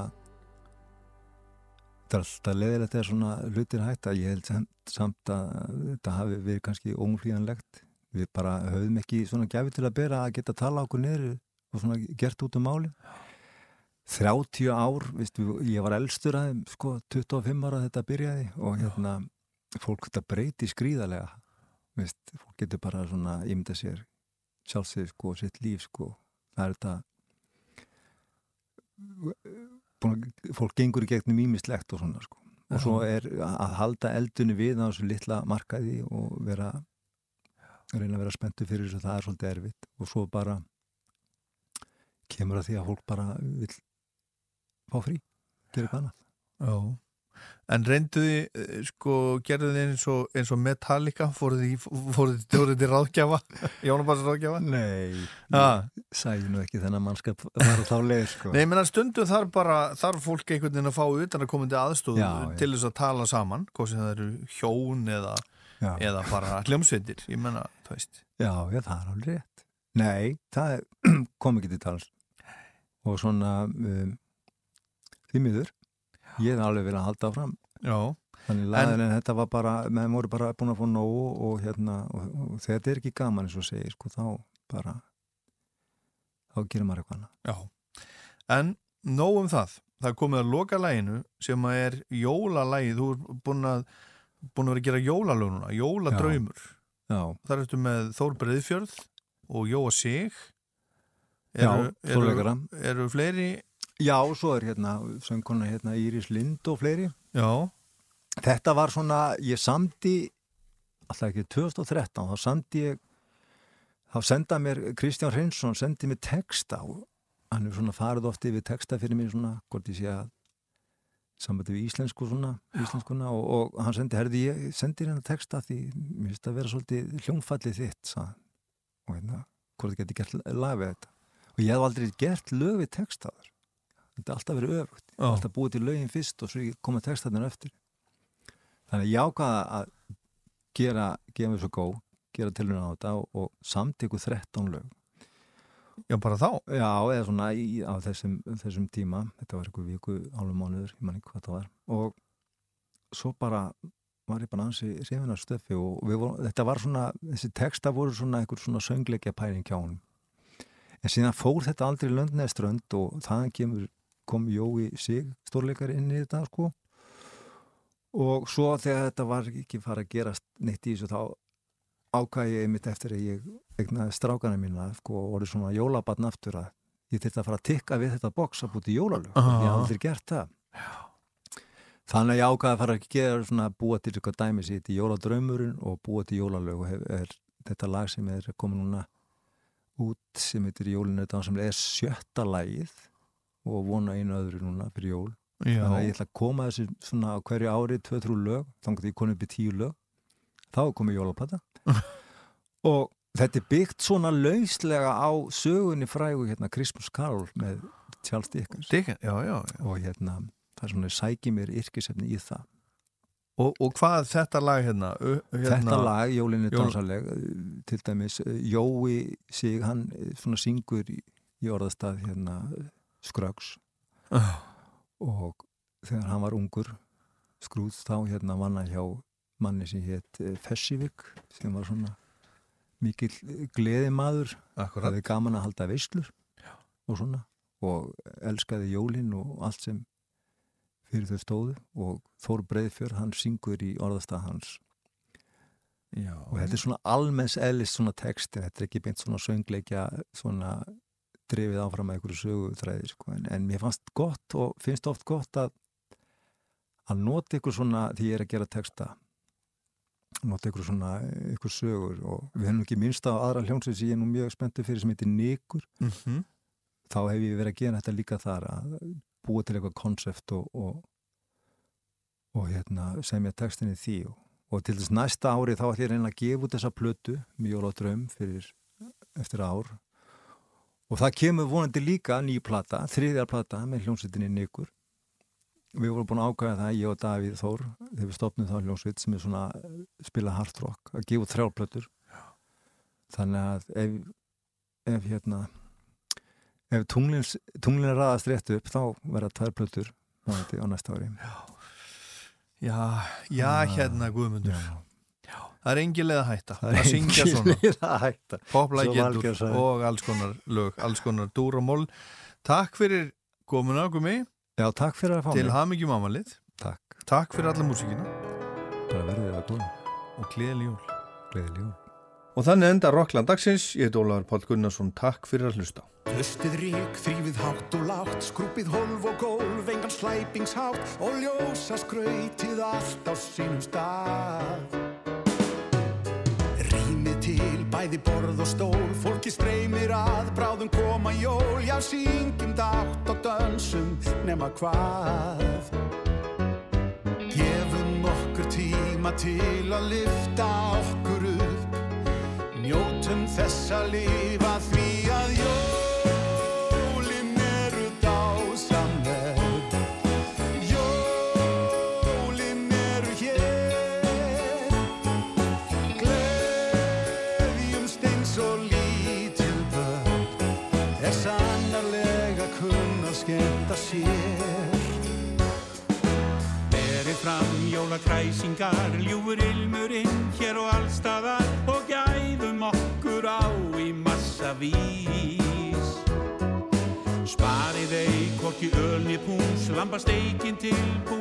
þetta er alltaf leðilegt þegar svona hlutir hætta. Ég held samt, að þetta hafi verið kannski óumflýjanlegt. Við bara höfðum ekki svona gæfi til að bera að geta tala okkur niður og svona gert út um máli. 30 ár, veist, við- ég var elstur að sko, 25 ára þetta byrjaði og hérna fólk þetta breyti skrýðarlega veist, fólk getur bara svona ímynda sér sjálfsög sko, sitt líf sko, það er þetta búin, að- fólk gengur í gegnum ímislegt og svona sko. Og svo er að halda eldunni við á þessu litla markaði og vera reyna að vera spenntu fyrir þessu það er svolítið erfitt og svo bara kemur að því að fólk bara vil fá frí, gera eitthvað annað Já En reyndu þið, eh, sko, gerðu þið eins og, eins og Metallica, fóruð þið, fóruð þið, fóruð þið ráðgjafa, Jónabars ráðgjafa? Nei, Ah. sæði nú ekki þennan mannskap var þá leið sko. Nei, menn að stundum þarf bara, þarf fólk einhvern veginn að fá utan að komandi aðstóð Já, já. til þess að tala saman, hvað sem það eru hjón eða, Já. eða bara hljómsveitir, ég menna, þú veist. Já, já, það er alveg rétt. Nei, það er, kom ekki til tals. Og svona, um, því miður, ég hef alveg vilja halda áfram. Já, Þannig laðin en þetta var bara, meðan voru bara búin að fá nógu og hérna, og, og þegar þetta er ekki gaman eins og segir, sko, þá bara, þá gerir maður eitthvað annað. já. En nóg um það, það er komið að loka læginu sem að er jólalægi, þú er búin að, búin að vera að gera jólalögnuna, jóladraumur. Já, Þar ertu með Þór Breiðfjörð og Jóa Sig. já, eru, þóleikara. eru fleiri, Já, svo er hérna, söngkona hérna Íris Lind og fleiri. já, Þetta var svona, ég samdi alltaf ekki 2013 þá samdi ég þá senda mér, Kristján Hrinsson sendi mér texta hann er svona farið oft yfir texta fyrir mér svona, hvort ég sé að sambandi við íslensku svona, íslenskuna og, og hann sendi, herði ég sendi hérna texta því mér finnst að vera svolítið hljónfallið þitt hann. og hérna, hvort ég geti gert lag við þetta. Og ég hef aldrei gert lög við textaður þetta er alltaf verið öfugt, Já. alltaf búið til lögin fyrst og svo koma textaðinu eftir þannig að ég ákvaða að gera, gefa mér svo góð gera tilhörna á þetta og, og samtíku 13 lög já, bara þá. Já, eða svona í, á þessum, þessum tíma, þetta var eitthvað viku, álum mánuður, ég man ekki hvað það var. Og svo bara var ég bara ansi hrifin af stöfi og vorum, þetta var svona, þessi texta voru svona einhver svona söngleikja pæling hjá honum. En síðan fór þetta aldrei löndneströnd og þaðan kemur kom Jói Sig stórleikar inn í þetta sko. Og svo þegar þetta var ekki fara að gerast neitt í þessu þá ákvæði ég einmitt eftir að ég egnaði strákana mína sko, og orðið svona jólabatn aftur að ég þurfti að fara að tikka við þetta boks að búti jólalög. Aha. ég hafði aldrei gert það. Þannig að ég ákvæði að fara að gera svona búa til eitthvað dæmi sér til jóladraumurinn og búa til jólalög og hef, er þetta lag sem er komið núna út sem heitir Jólinu dansamlega er sjötta lagið og vona einu öðru núna fyrir jól. Já, þannig að ég ætla að koma þessu svona hverju ári, tvö, þrjú lög ég koni upp í tíu lög. Þá komið jólapata og þetta er byggt svona lauslega á sögunni frægu hérna Christmas Carol með Charles Dickens. Dikka, já, já, já. og hérna það er svona sæki mér yrkisefni í það. Og, og hvað þetta lag hérna? hérna þetta lag, Jólinni Jól- dansaleg til dæmis, eh, Jói sig, hann eh, svona syngur í, í orðastað hérna skröks Ah, og þegar hann var ungur skrúð þá hérna vann hann hjá manni sem hétt Fessivik sem var svona mikill gleðimaður. Akkurat. hafði gaman að halda veislur og svona og elskaði jólin og allt sem fyrir þau stóðu. Og Þór Breiðfjör hann syngur í orðastað hans. Já, og þetta er svona almenns eðlist svona texti, þetta er ekki beint svona söngleikja svona drifið áfram með einhverju sögutræði sko. en, en mér fannst gott og finnst oft gott að að nota ykkur svona því ég er að gera texta nota ykkur svona ykkur sögur og við hefum ekki minnst á aðra hljómsveit sem ég er nú mjög spenntið fyrir sem heitir Nikur. Mhm. þá hef ég verið að gera þetta líka þar að búa til eitthvað konsept og, og, og hérna, semja textinni því og, og til þess næsta ári þá ætlum ég að reyna að gefa út þessa plötu mjög á draum fyrir eftir ár. Og það kemur vonandi líka ný plata, þriðjar plata með hljómsveitinni Nikur við vorum búin að ákvæða það, ég og Davíð Þór þegar við stopnum þá hljómsveit sem er svona spila hard rock, að gefa þrjálplötur þannig að ef, ef hérna ef tunglin, tunglin raðast rétt upp þá verða tvær plötur vonandi á næsta ári. Já, já, hérna Guðmundur. Það er engilega að hætta Það er engilega að hætta. Sagði. og alls konar lög, alls konar dúr og mól Takk fyrir komuna Gumi Já, takk fyrir að fá til mig. hamingjum ámalið Takk, Takk fyrir alla músíkina. Bara verðið að góða og gleðileg jól. Gleðileg jól. Og þannig enda Rockland dagsins, ég heit Ólaður Páll Gunnarsson, takk fyrir að hlusta. Hlustið rík, þrýfið hátt og lágt, skrúpið hólf og gólf, engan slæpingshátt og ljósa skrautið allt á sínum stað. Til, bæði borð og stól, fólki streymir að, bráðum koma jól, já syngjum dátt og dönsum nema hvað. Gefum okkur tíma til að lifta okkur upp. Njótum þess að lifa því púns, lambasteikin tilbúin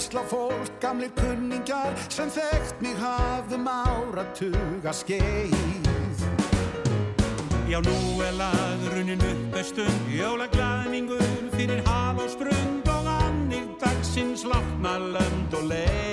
kæra vensla fólk, gamlir kunningar sem þekkt mig hafðum áratuga skeið. Já, nú er lagrunin uppestun, jólaglæningur fyrir haf og sprund og annig dagsins látna lönd og leið.